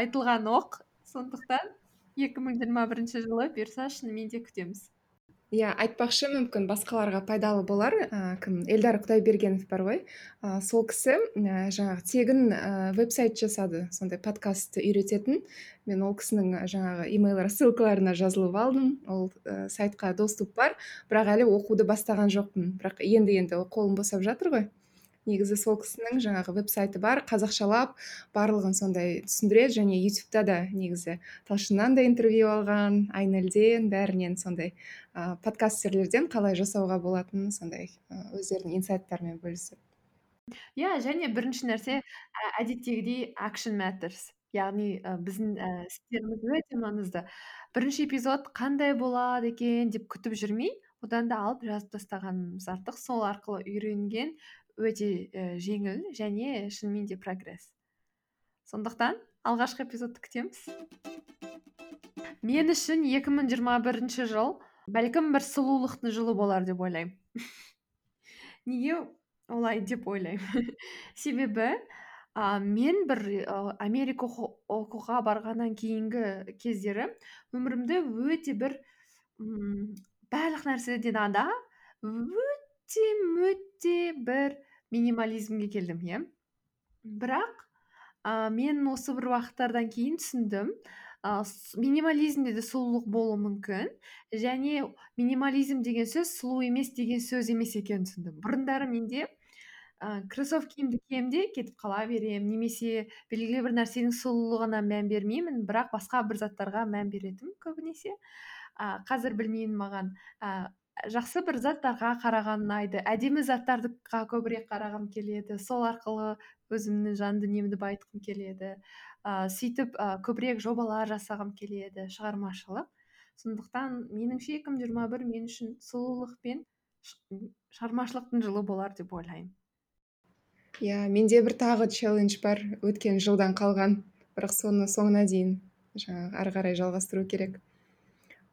Айтылған оқ. Сондықтан 2021 жылы бұйырса шынымен де күтеміз. Иә айтпақшы мүмкін басқаларға пайдалы болар ә, кім? Эльдар құдайбергенов бар ғой. Ә, сол кісі ә, жаңағы тегін ә, веб сайт жасады сондай подкастты үйрететін. Мен ол кісінің жаңағы имейл рассылкаларына жазылып алдым. Ол ә, сайтқа доступ бар. Бірақ әлі оқуды бастаған жоқпын. Бірақ енді енді қолым босап жатыр ғой. Негізі сол кісінің жаңағы веб сайты бар қазақшалап барлығын сондай түсіндіреді және ютубта да негізі талшыннан да интервью алған айнелден бәрінен сондай ә, подкастерлерден қалай жасауға болатынын сондай өздерінің инсайттарымен бөлісіп. Иә және бірінші нәрсе әдеттегідей action matters яғни ә, біздің ә, істеріміз өте маңызды. Бірінші эпизод қандай болады екен? деп күтіп жүрмей одан да алып жазып тастағанымыз артық. Сол арқылы үйренген өте і жеңіл және шынымен де прогресс. Сондықтан алғашқы эпизодты күтеміз. Мен үшін 2021 жыл бәлкім бір сұлулықтың жылы болар деп ойлаймын. Неге олай деп ойлаймын? Себебі ә, мен бір америка оқуға барғаннан кейінгі кездері өмірімді өте бір м барлық нәрседен ада өте өте бір минимализмге келдім иә. Бірақ ә, мен осы бір уақыттардан кейін түсіндім ә, минимализмде де сұлулық болуы мүмкін және минимализм деген сөз сұлу емес деген сөз емес екенін түсіндім. Бұрындары менде ә, кроссовкимді киемін де кетіп қала беремін немесе белгілі бір нәрсенің сұлулығына мән бермеймін бірақ басқа бір заттарға мән беретінмін көбінесе. Ә, қазір білмеймін маған жақсы бір заттарға қараған ұнайды әдемі көбірек қарағым келеді. Сол арқылы өзімнің жан дүниемді байытқым келеді. Ә, сөйтіп ә, көбірек жобалар жасағым келеді шығармашылық. Сондықтан меніңше 2021 мен үшін сұлулық пен шығармашылықтың жылы болар деп ойлаймын. Иә менде бір тағы челлендж бар өткен жылдан қалған. Бірақ соны соңына дейін жаңағы ары қарай жалғастыру керек.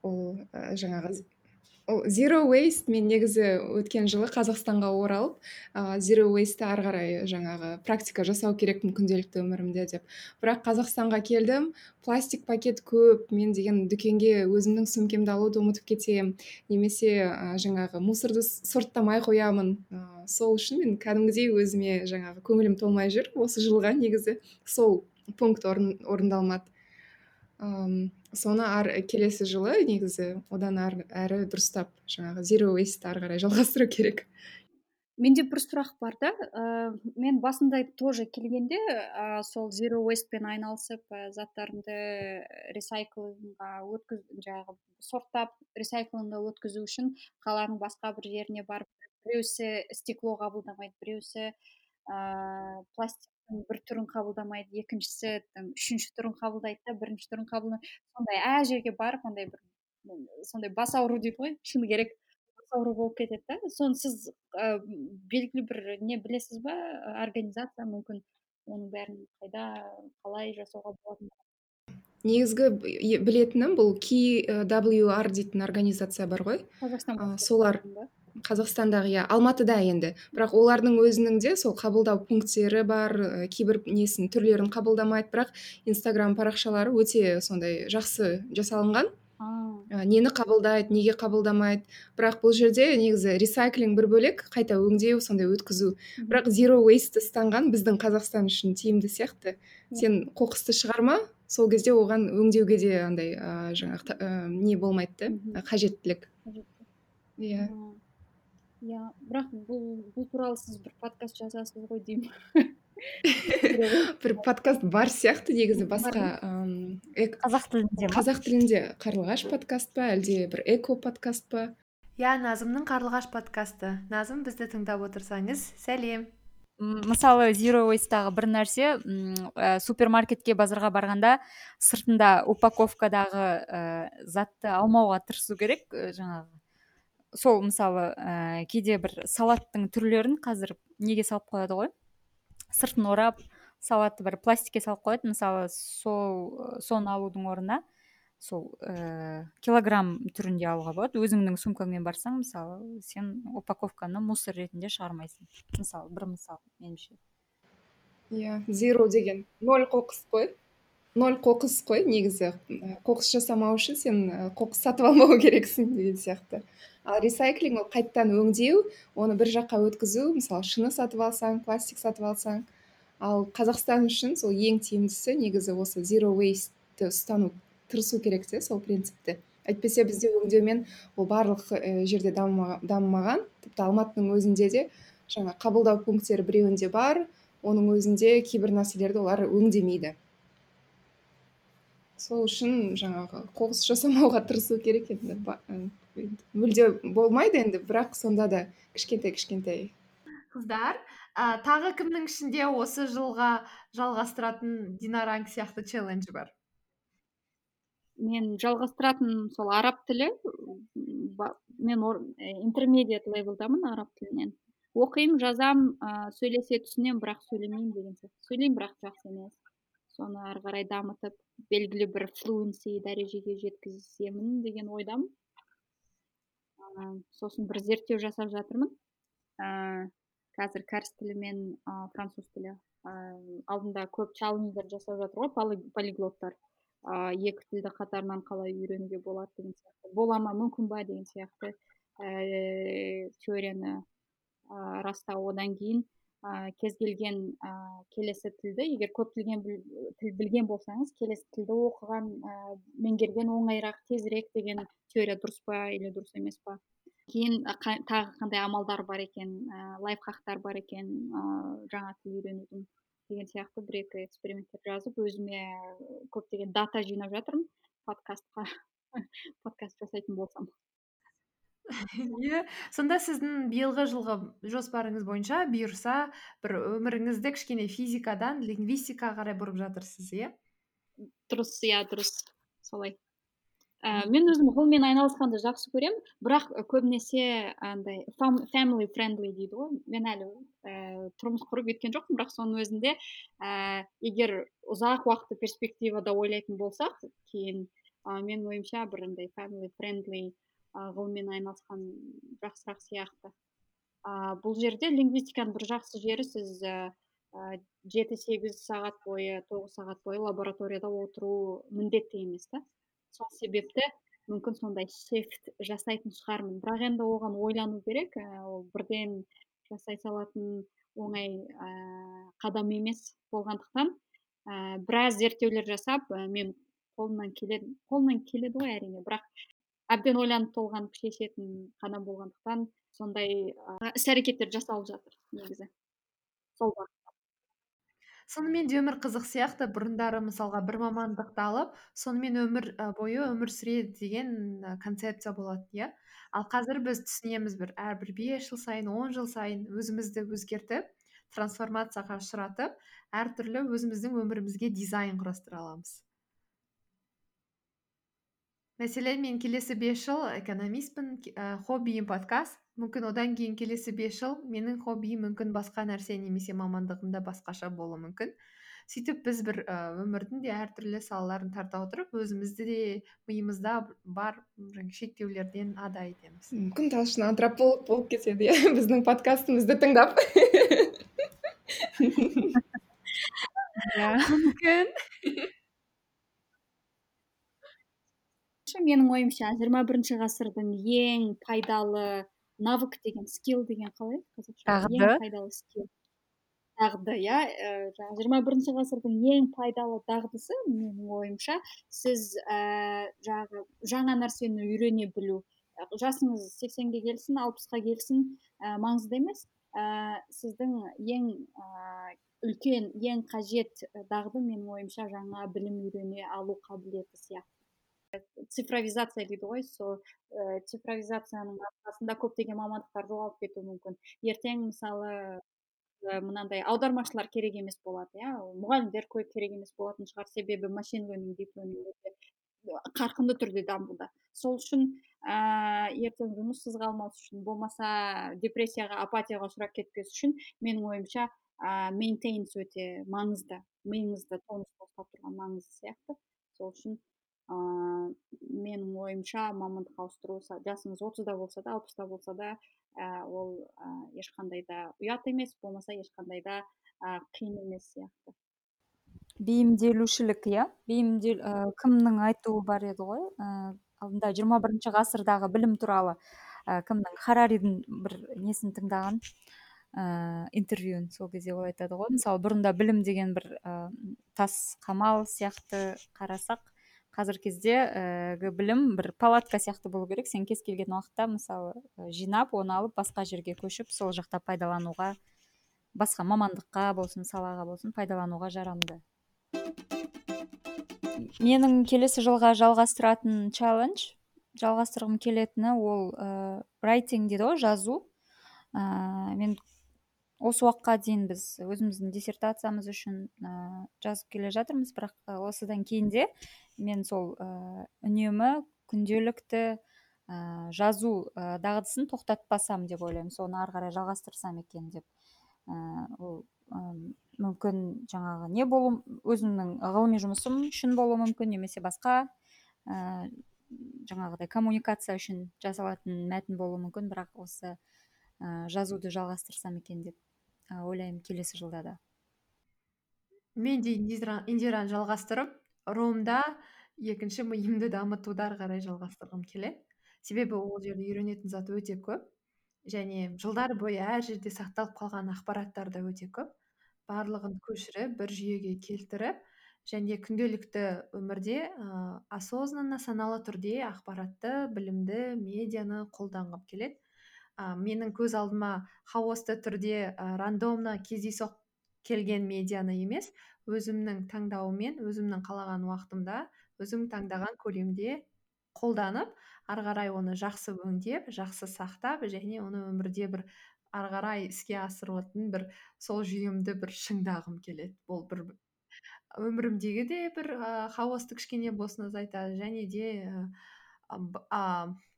Ол жаңағы zero waste мен негізі өткен жылы қазақстанға оралып ыыы zero waste ары қарай жаңағы практика жасау керекпін күнделікті өмірімде деп. Бірақ қазақстанға келдім пластик пакет көп мен деген дүкенге өзімнің сөмкемді алуды ұмытып кетемін немесе ә, жаңағы мусорды сорттамай қоямын. Ә, сол үшін мен кәдімгідей өзіме жаңағы көңілім толмай жүр осы жылға негізі. Сол пункт орын, орындалмады. Соны ар келесі жылы негізі одан әрі дұрыстап жаңағы zero waste ары қарай жалғастыру керек. Менде бір сұрақ бар да ә, мен басында тоже келгенде ә, сол zero wasteпен айналысып ә, заттарымды ресайклинға өткіз жаңағы сорттап ресайклинға өткізу үшін қаланың басқа бір жеріне барып біреусі стекло қабылдамайды біреусі ыыы пластик бір түрін қабылдамайды екіншісі там үшінші түрін қабылдайды да бірінші түрін қабылдамайды. Сондай әр жерге барып андай бір сондай бас ауру дейді ғой шыны керек бас ауру болып кетеді да. Соны сіз ә, белгілі бір не білесіз ба? Организация мүмкін оның бәрін қайда қалай жасауға болатынын негізгі білетінім бұл KWR дейтін организация бар ғой. Қазақстан солар қазақстандағы иә алматыда енді. Бірақ олардың өзінің де сол қабылдау пункттері бар ә, кейбір несін түрлерін қабылдамайды. Бірақ инстаграм парақшалары өте сондай жақсы жасалынған. Ә, нені қабылдайды неге қабылдамайды. Бірақ бұл жерде негізі ресайклинг бір бөлек қайта өңдеу сондай өткізу. Бірақ zero waste ұстанған біздің қазақстан үшін тиімді сияқты. Сен қоқысты шығарма сол кезде оған өңдеуге де андай ә, жаңағы ә, не болмайды да қажеттілік. Иә. Иә бірақ бұл бұл туралы сіз бір подкаст жазасыз ғой деймін. Бір подкаст бар сияқты негізі басқа қазақ тілінде қазақ тілінде қарлығаш подкаст па әлде бір эко подкаст па? Иә назымның қарлығаш подкасты. Назым бізді тыңдап отырсаңыз сәлем. Мысалы zero waste бір нәрсе ә, супермаркетке базарға барғанда сыртында упаковкадағы ә, затты алмауға тырысу керек жаңағы. Сол мысалы ә, кейде бір салаттың түрлерін қазір неге салып қояды ғой? Сыртын орап салатты бір пластикке салып қояды. Мысалы сол соны алудың орнына сол ә, килограмм түрінде алуға болады. Өзіңнің сумкаңмен барсаң мысалы сен упаковканы мусор ретінде шығармайсың. Мысалы бір мысал меніңше. Иә зеро деген. Ноль қоқыс қой. Ноль қоқыс қой негізі. Қоқыс жасамау үшін сен қоқыс сатып алмау керексің деген сияқты. Ал ресайклинг ол қайтадан өңдеу оны бір жаққа өткізу мысалы шыны сатып алсаң пластик сатып алсаң. Ал қазақстан үшін сол ең тиімдісі негізі осы zero waste ұстану тырысу керек те сол принципті. Әйтпесе бізде өңдеумен ол барлық жерде дамымаған. Тіпті алматының өзінде де жаңа қабылдау пункттері біреуінде бар оның өзінде кейбір нәрселерді олар өңдемейді. Сол үшін жаңағы қоқыс жасамауға тырысу керек енді. Мүлде болмайды енді бірақ сонда да кішкентай кішкентай. Қыздар ә, тағы кімнің ішінде осы жылға жалғастыратын динараң сияқты челлендж бар? Мен жалғастыратын сол араб тілі мен интермедиат левелдамын араб тілінен. Оқимын жазамын ә, сөйлесе түсінемін бірақ сөйлемеймін деген сияқты. Сөйлеймін бірақ жақсы емес. Соны ары қарай дамытып белгілі бір флуенси дәрежеге жеткіземін деген ойдамын сосын бір зерттеу жасап жатырмын. Ә, қазір кәріс тілі мен ә, француз тілі ә, алдында көп челлендждер жасап жатыр ғой полиглоттар. Ә, екі тілді қатарынан қалай үйренуге болады деген сияқты. Бола ма мүмкін ба деген сияқты ә, теорияны ә, растау одан кейін. Ә, кез келген ә, келесі тілді. Егер көп тілген тіл білген болсаңыз келесі тілді оқыған ә, меңгерген оңайырақ тезірек деген теория дұрыс па или дұрыс емес па? Кейін тағы қандай амалдар бар екен ә, лайфхактар бар екен ә, жаңа тіл үйренудің деген сияқты бір екі эксперименттер жазып өзіме көптеген дата жинап жатырмын подкастқа подкаст жасайтын болсам. Иә сонда сіздің биылғы жылғы жоспарыңыз бойынша бұйырса бір өміріңізді кішкене физикадан лингвистикаға қарай бұрып жатырсыз иә? Дұрыс иә дұрыс. Солай. Ә, мен өзім ғылыммен айналысқанды жақсы көремін. Бірақ көбінесе андай family friendly дейді ғой. Мен әлі ә, тұрмыс құрып кеткен жоқпын. Бірақ соның өзінде ә, егер ұзақ уақытты перспективада ойлайтын болсақ кейін ә, менің ойымша бір андай family friendly ғылыммен айналысқан жақсырақ сияқты. А, бұл жерде лингвистиканың бір жақсы жері сіз жеті сегіз сағат бойы тоғыз сағат бойы лабораторияда отыру міндетті емес та. Сол себепті мүмкін сондай шифт жасайтын шығармын. Бірақ енді оған ойлану керек ә, ол бірден жасай салатын оңай ә, қадам емес болғандықтан ә, біраз зерттеулер жасап ә, мен қолымнан келеді қолымнан келеді ғой әрине. Бірақ әбден ойланып толғанып шешетін қадам болғандықтан сондай іс әрекеттер жасалып жатыр негізі. Сол сонымен де өмір қызық сияқты. Бұрындары мысалға бір мамандықты алып сонымен өмір бойы өмір сүреді деген концепция болатын иә. Ал қазір біз түсінеміз бір әрбір бес жыл сайын он жыл сайын өзімізді өзгертіп трансформацияға ұшыратып әртүрлі өзіміздің өмірімізге дизайн құрастыра аламыз. Мәселен мен келесі бес жыл экономистпін ә, хоббиім подкаст. Мүмкін одан кейін келесі бес жыл менің хоббиім мүмкін басқа нәрсе немесе мамандығым да басқаша болуы мүмкін. Сөйтіп біз бір ә, өмірдің де әртүрлі салаларын тарта отырып өзімізді де миымызда бар шектеулерден ада етеміз. Мүмкін талшын антрополог болып кетеді иә. Біздің подкастымызды тыңдап. Иә менің ойымша жиырма бірінші ғасырдың ең пайдалы навык деген скилл деген қалай қазақша? Дағды ең пайдалы скилл. Дағды иә жаңағы жиырма бірінші ғасырдың ең пайдалы дағдысы менің ойымша сіз ә, жаңағы жаңа нәрсені үйрене білу. Жасыңыз сексенге келсін алпысқа келсін ә, маңызды емес. Ә, сіздің ең ә, үлкен ең қажет дағды менің ойымша жаңа білім үйрене алу қабілеті сияқты. Цифровизация дейді ғой сол ә, цифровизацияның арқасында көптеген мамандықтар жоғалып кетуі мүмкін ертең мысалы ә, мынандай аудармашылар керек емес болады иә мұғалімдер керек емес болатын шығар. Себебі машин қарқынды түрде дамуда сол үшін ә, ертең жұмыссыз қалмас үшін болмаса депрессияға апатияға ұшырап кетпес үшін менің ойымша ә, мейнтейнс өте маңызды миыңызды тонуста ұстап тұрған маңызды сияқты. Сол үшін менің ойымша мамандық ауыстыру жасыңыз отызда болса да алпыста болса да ә, ол ә, ешқандай да ұят емес болмаса ешқандай да ә, қиын емес сияқты. Бейімделушілік иә? Бейімдел ә, кімнің айтуы бар еді ғой? Ә, алдында жиырма бірінші ғасырдағы білім туралы ә, кімнің? Хараридің бір несін тыңдаған? Ә, интервьюін сол кезде ол айтады ғой. Мысалы бұрында білім деген бір ә, тас қамал сияқты қарасақ қазіргі кезде ііі білім бір палатка сияқты болу керек. Сен кез келген уақытта мысалы жинап оны алып басқа жерге көшіп сол жақта пайдалануға басқа мамандыққа болсын салаға болсын пайдалануға жарамды. Менің келесі жылға жалғастыратын челлендж жалғастырғым келетіні ол ыыы райтинг дейді ғой жазу. Ыыы мен осы уақытқа дейін біз өзіміздің диссертациямыз үшін ә, жазып келе жатырмыз. Бірақ осыдан кейін де мен сол ә, үнемі күнделікті ә, жазу ә, дағдысын тоқтатпасам деп ойлаймын. Соны ары қарай жалғастырсам екен деп. Ә, ол ә, мүмкін жаңағы не болу өзімнің ғылыми жұмысым үшін болуы мүмкін немесе басқа ә, жаңағыдай коммуникация үшін жасалатын мәтін болуы мүмкін. Бірақ осы ә, жазуды жалғастырсам екен деп ойлаймын келесі жылда да. Мен де индираны жалғастырып ромда екінші миымды дамытуды ары қарай жалғастырғым келеді себебі ол жерде үйренетін зат өте көп. Және жылдар бойы әр жерде сақталып қалған ақпараттар да өте көп. Барлығын көшіріп бір жүйеге келтіріп және күнделікті өмірде ә, осознанно саналы түрде ақпаратты білімді медианы қолданғым келеді. Ә, менің көз алдыма хаосты түрде ә, рандомно кездейсоқ келген медианы емес өзімнің таңдауыммен өзімнің қалаған уақытымда өзім таңдаған көлемде қолданып ары қарай оны жақсы өңдеп жақсы сақтап және оны өмірде бір ары қарай іске асыратын бір сол жүйемді бір шыңдағым келеді. Бұл бір өмірімдегі де бір ә, хаосты кішкене болсын азайтады және де ә,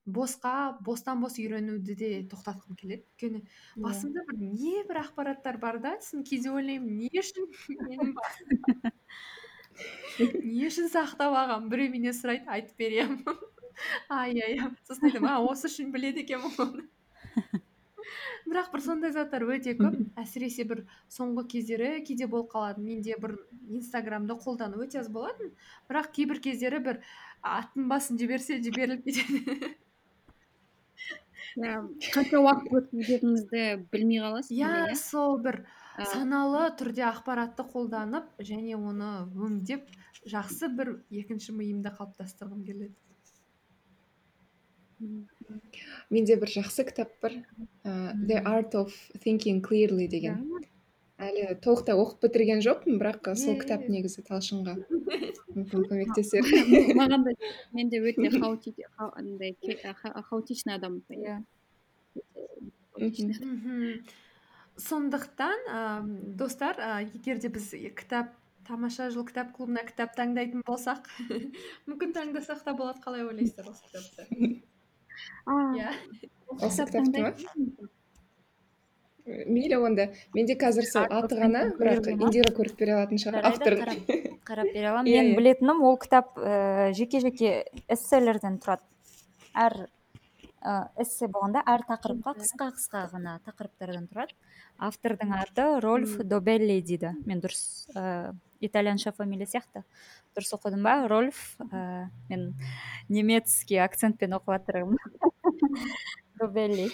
босқа бостан бос үйренуді де тоқтатқым келеді. өйткені иә. басымда бір не бір ақпараттар бар да. Сосын кейде ойлаймын не үшін менің не үшін сақтап алғанмын біреу менен сұрайды айтып беремін. Ай иә сосын айтамын а осы үшін біледі екенмін оны бірақ бір сондай заттар өте көп. Әсіресе бір соңғы кездері кейде болып қалады. Менде бір инстаграмды қолдану өте аз болатын. Бірақ кейбір кездері бір аттың басын жіберсе жіберіліп кетеді қанша уақыт өткізетініңізді білмей қаласыз иә иә? сол бір саналы түрде ақпаратты қолданып және оны өңдеп жақсы бір екінші миымды қалыптастырғым келеді. Менде бір жақсы кітап бар. Ә, The Art of Thinking Clearly деген. Әлі толықтай оқып бітірген жоқпын бірақ сол кітап негізі талшынға мүмкін көмектесер. Маған да мен де өте андай хаотичный адаммын иә. сондықтан достар егер де біз кітап тамаша жыл кітап клубына кітап таңдайтын болсақ мүмкін таңдасақ та болады қалай ойлайсыздар осы кітапты? А, иә. осы кітап кітапты мейлі онда. Менде қазір сол аты ғана бірақ индира көріп бере алатын шығар. Автор қарап бере аламын Иә, мен иә. білетінім ол кітап ә, жеке жеке эсселерден тұрады. Әр ә, эссе болғанда әр тақырыпқа қысқа қысқа ғана тақырыптардан тұрады. Автордың аты рольф добелли дейді. Мен дұрыс ә, итальянша фамилия сияқты. Дұрыс оқыдым ба? Рольф ә, мен немецкий акцентпен оқып жатырмын добелли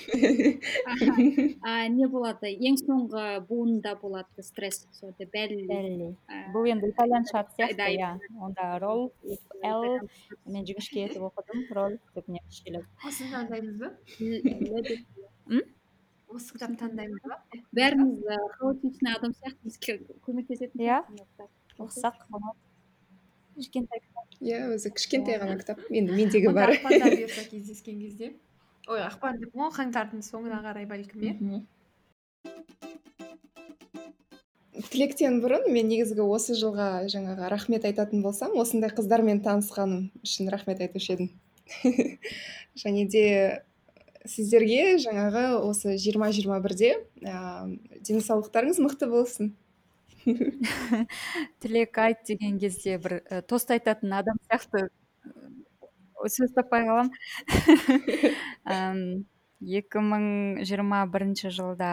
а, не болады ең соңғы буынында болады стресс сол белли. Бұл енді итальянша сияқты иә онда рольф л мен жіңішке етіп оқыдым рольф деп немісшелеп осыны таңдаймыз ба осы кітапты таңдаймыз ба бәріміз хаотичный адам сияқтымыз көмектесетін Иә. оқысақ болады кішкентай кітап иә өзі кішкентай ғана кітап енді мендегі бар кездескен кезде ой ақпан деп ғой қаңтардың соңына қарай бәлкім иә? Тілектен бұрын мен негізгі осы жылға жаңағы рахмет айтатын болсам осындай қыздармен танысқаным үшін рахмет айтушы едім. Және де сіздерге жаңағы осы жиырма жиырма бірде денсаулықтарыңыз мықты болсын. Тілек айт деген кезде бір ә, тост айтатын адам сияқты сөз таппай қаламын Ам, екі мың жиырма бірінші жылда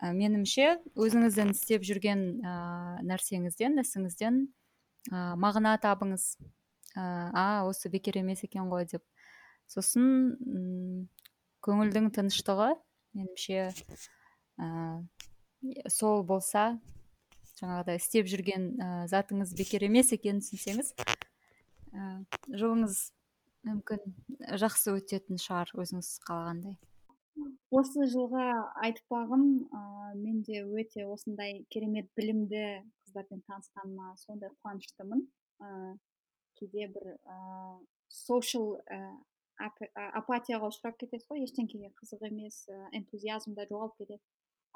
ә, меніңше өзіңіздің істеп жүрген ә, нәрсеңізден ісіңізден ә, мағына табыңыз. Ә, а осы бекер емес екен ғой деп. Сосын көңілдің тыныштығы меніңше ә, сол болса жаңағыдай істеп жүрген ә, затыңыз бекер емес екенін түсінсеңіз ә, жылыңыз мүмкін жақсы өтетін шығар өзіңіз қалағандай осы жылға айтпағым ә, мен де өте осындай керемет білімді қыздармен танысқаныма сондай қуаныштымын. Ә, кейде бір ә, social ә, ап- апатияға ұшырап кетесіз ғой ештеңеге қызық емес ә, энтузиазм да жоғалып кетеді.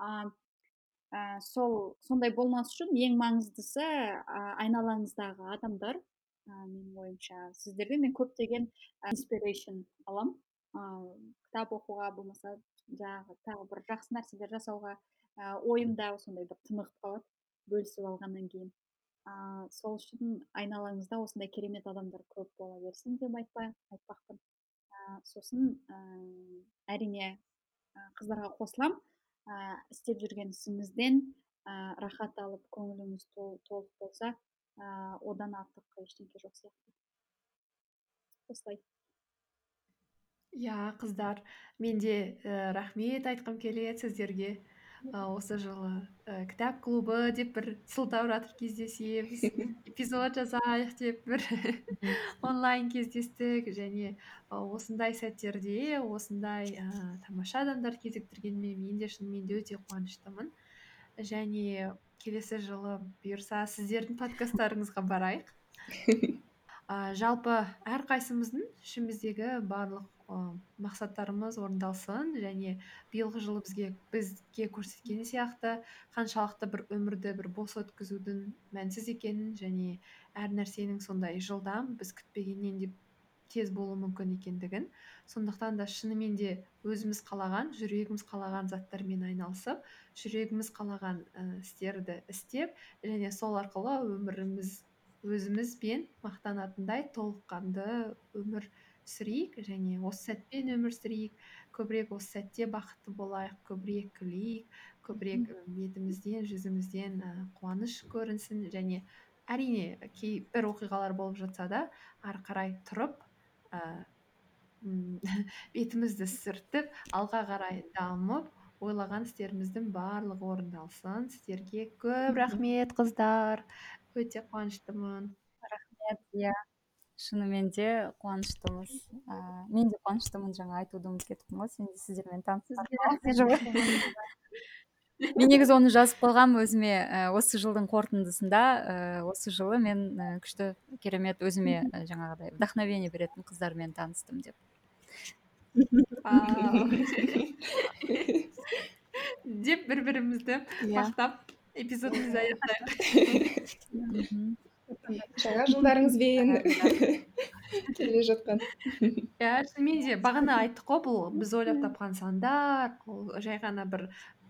Ә, сол сондай болмас үшін ең маңыздысы ә, айналаңыздағы адамдар менің ойымша сіздерден мен көптеген инспирейшн аламын ыыы кітап оқуға болмаса жаңағы тағы бір жақсы нәрселер жасауға ә, ойымда сондай бір тынығып қалады бөлісіп алғаннан кейін. Ыыы сол үшін айналаңызда осындай керемет адамдар көп бола берсін деп айтпа айтпақпын. Ә, сосын ыыы әрине ә, қыздарға қосыламын ә, істеп жүрген ісіңізден ә, рахат алып көңіліңіз тол- толық болса ә, одан артық ештеңе жоқ сияқты осылай иә қыздар мен де ә, рахмет айтқым келеді сіздерге. Осы жылы ә, кітап клубы деп бір сылтауратып кездесеміз эпизод жазайық деп бір онлайн кездестік және ә, осындай сәттерде осындай ә, тамаша адамдар кезіктіргеніме мен де шынымен де өте қуаныштымын. Және келесі жылы бұйырса сіздердің подкасттарыңызға барайық. Ә, жалпы әрқайсымыздың ішіміздегі барлық ә, мақсаттарымыз орындалсын және биылғы жылы бізге бізге көрсеткен сияқты қаншалықты бір өмірді бір бос өткізудің мәнсіз екенін және әр нәрсенің сондай жылдам біз күтпегеннен де тез болуы мүмкін екендігін. Сондықтан да шынымен де өзіміз қалаған жүрегіміз қалаған заттармен айналысып жүрегіміз қалаған ә, істерді істеп және сол арқылы өміріміз өзімізбен мақтанатындай толыққанды өмір сүрейік және осы сәтпен өмір сүрейік. Көбірек осы сәтте бақытты болайық көбірек күлейік көбірек бетімізден жүзімізден і қуаныш көрінсін. Және әрине кейбір оқиғалар болып жатса да ары қарай тұрып ііі бетімізді сүртіп алға қарай дамып ойлаған істеріміздің барлығы орындалсын. Сіздерге көп рахмет қыздар. Өте қуаныштымын. Рахмет иә. Шынымен де қуаныштымыз. Ыыы мен де қуаныштымын жаңа айтуды ұмытып кетіппін ғой сен де сіздермен мен негізі оны жазып қойғанмын өзіме ә, осы жылдың қорытындысында ә, осы жылы мен ә, күшті керемет өзіме ә, жаңағыдай вдохновение беретін қыздармен таныстым деп. Деп бір бірімізді иә. мақтап эпизодымызды аяқтайық. Жаңа жылдарыңызбен келе жатқан. Иә шынымен де бағана айттық қой бұл. Біз ойлап тапқан сандар ол жай ғана бір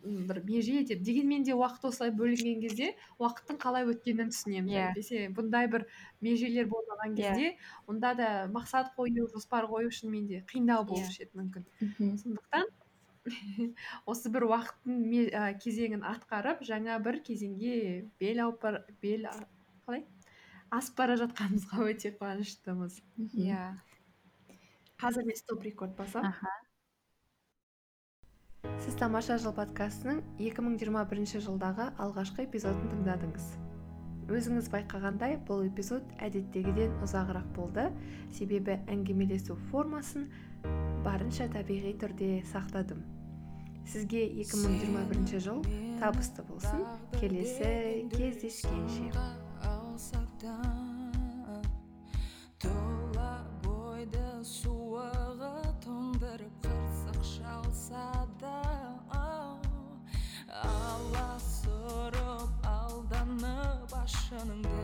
бір меже деп дегенмен де уақыт осылай бөлінген кезде уақыттың қалай өткенін түсінеміз yeah. Иә. әйтпесе бұндай бір межелер болмаған иә. кезде yeah. онда да мақсат қою жоспар қою шынымен де қиындау иә. болушы еді мүмкін сондықтан осы бір уақыттың кезеңін атқарып жаңа бір кезеңге бел ауып бел қалай асып бара жатқанымызға өте қуаныштымыз иә қазір мен стоп рекорд басамын сіз тамаша жыл подкастының 2021 жылдағы алғашқы эпизодын тыңдадыңыз. Өзіңіз байқағандай бұл эпизод әдеттегіден ұзағырақ болды. Себебі әңгімелесу формасын барынша табиғи түрде сақтадым. Сізге 2021 жыл табысты болсын. Келесі кездескенше. 하는 게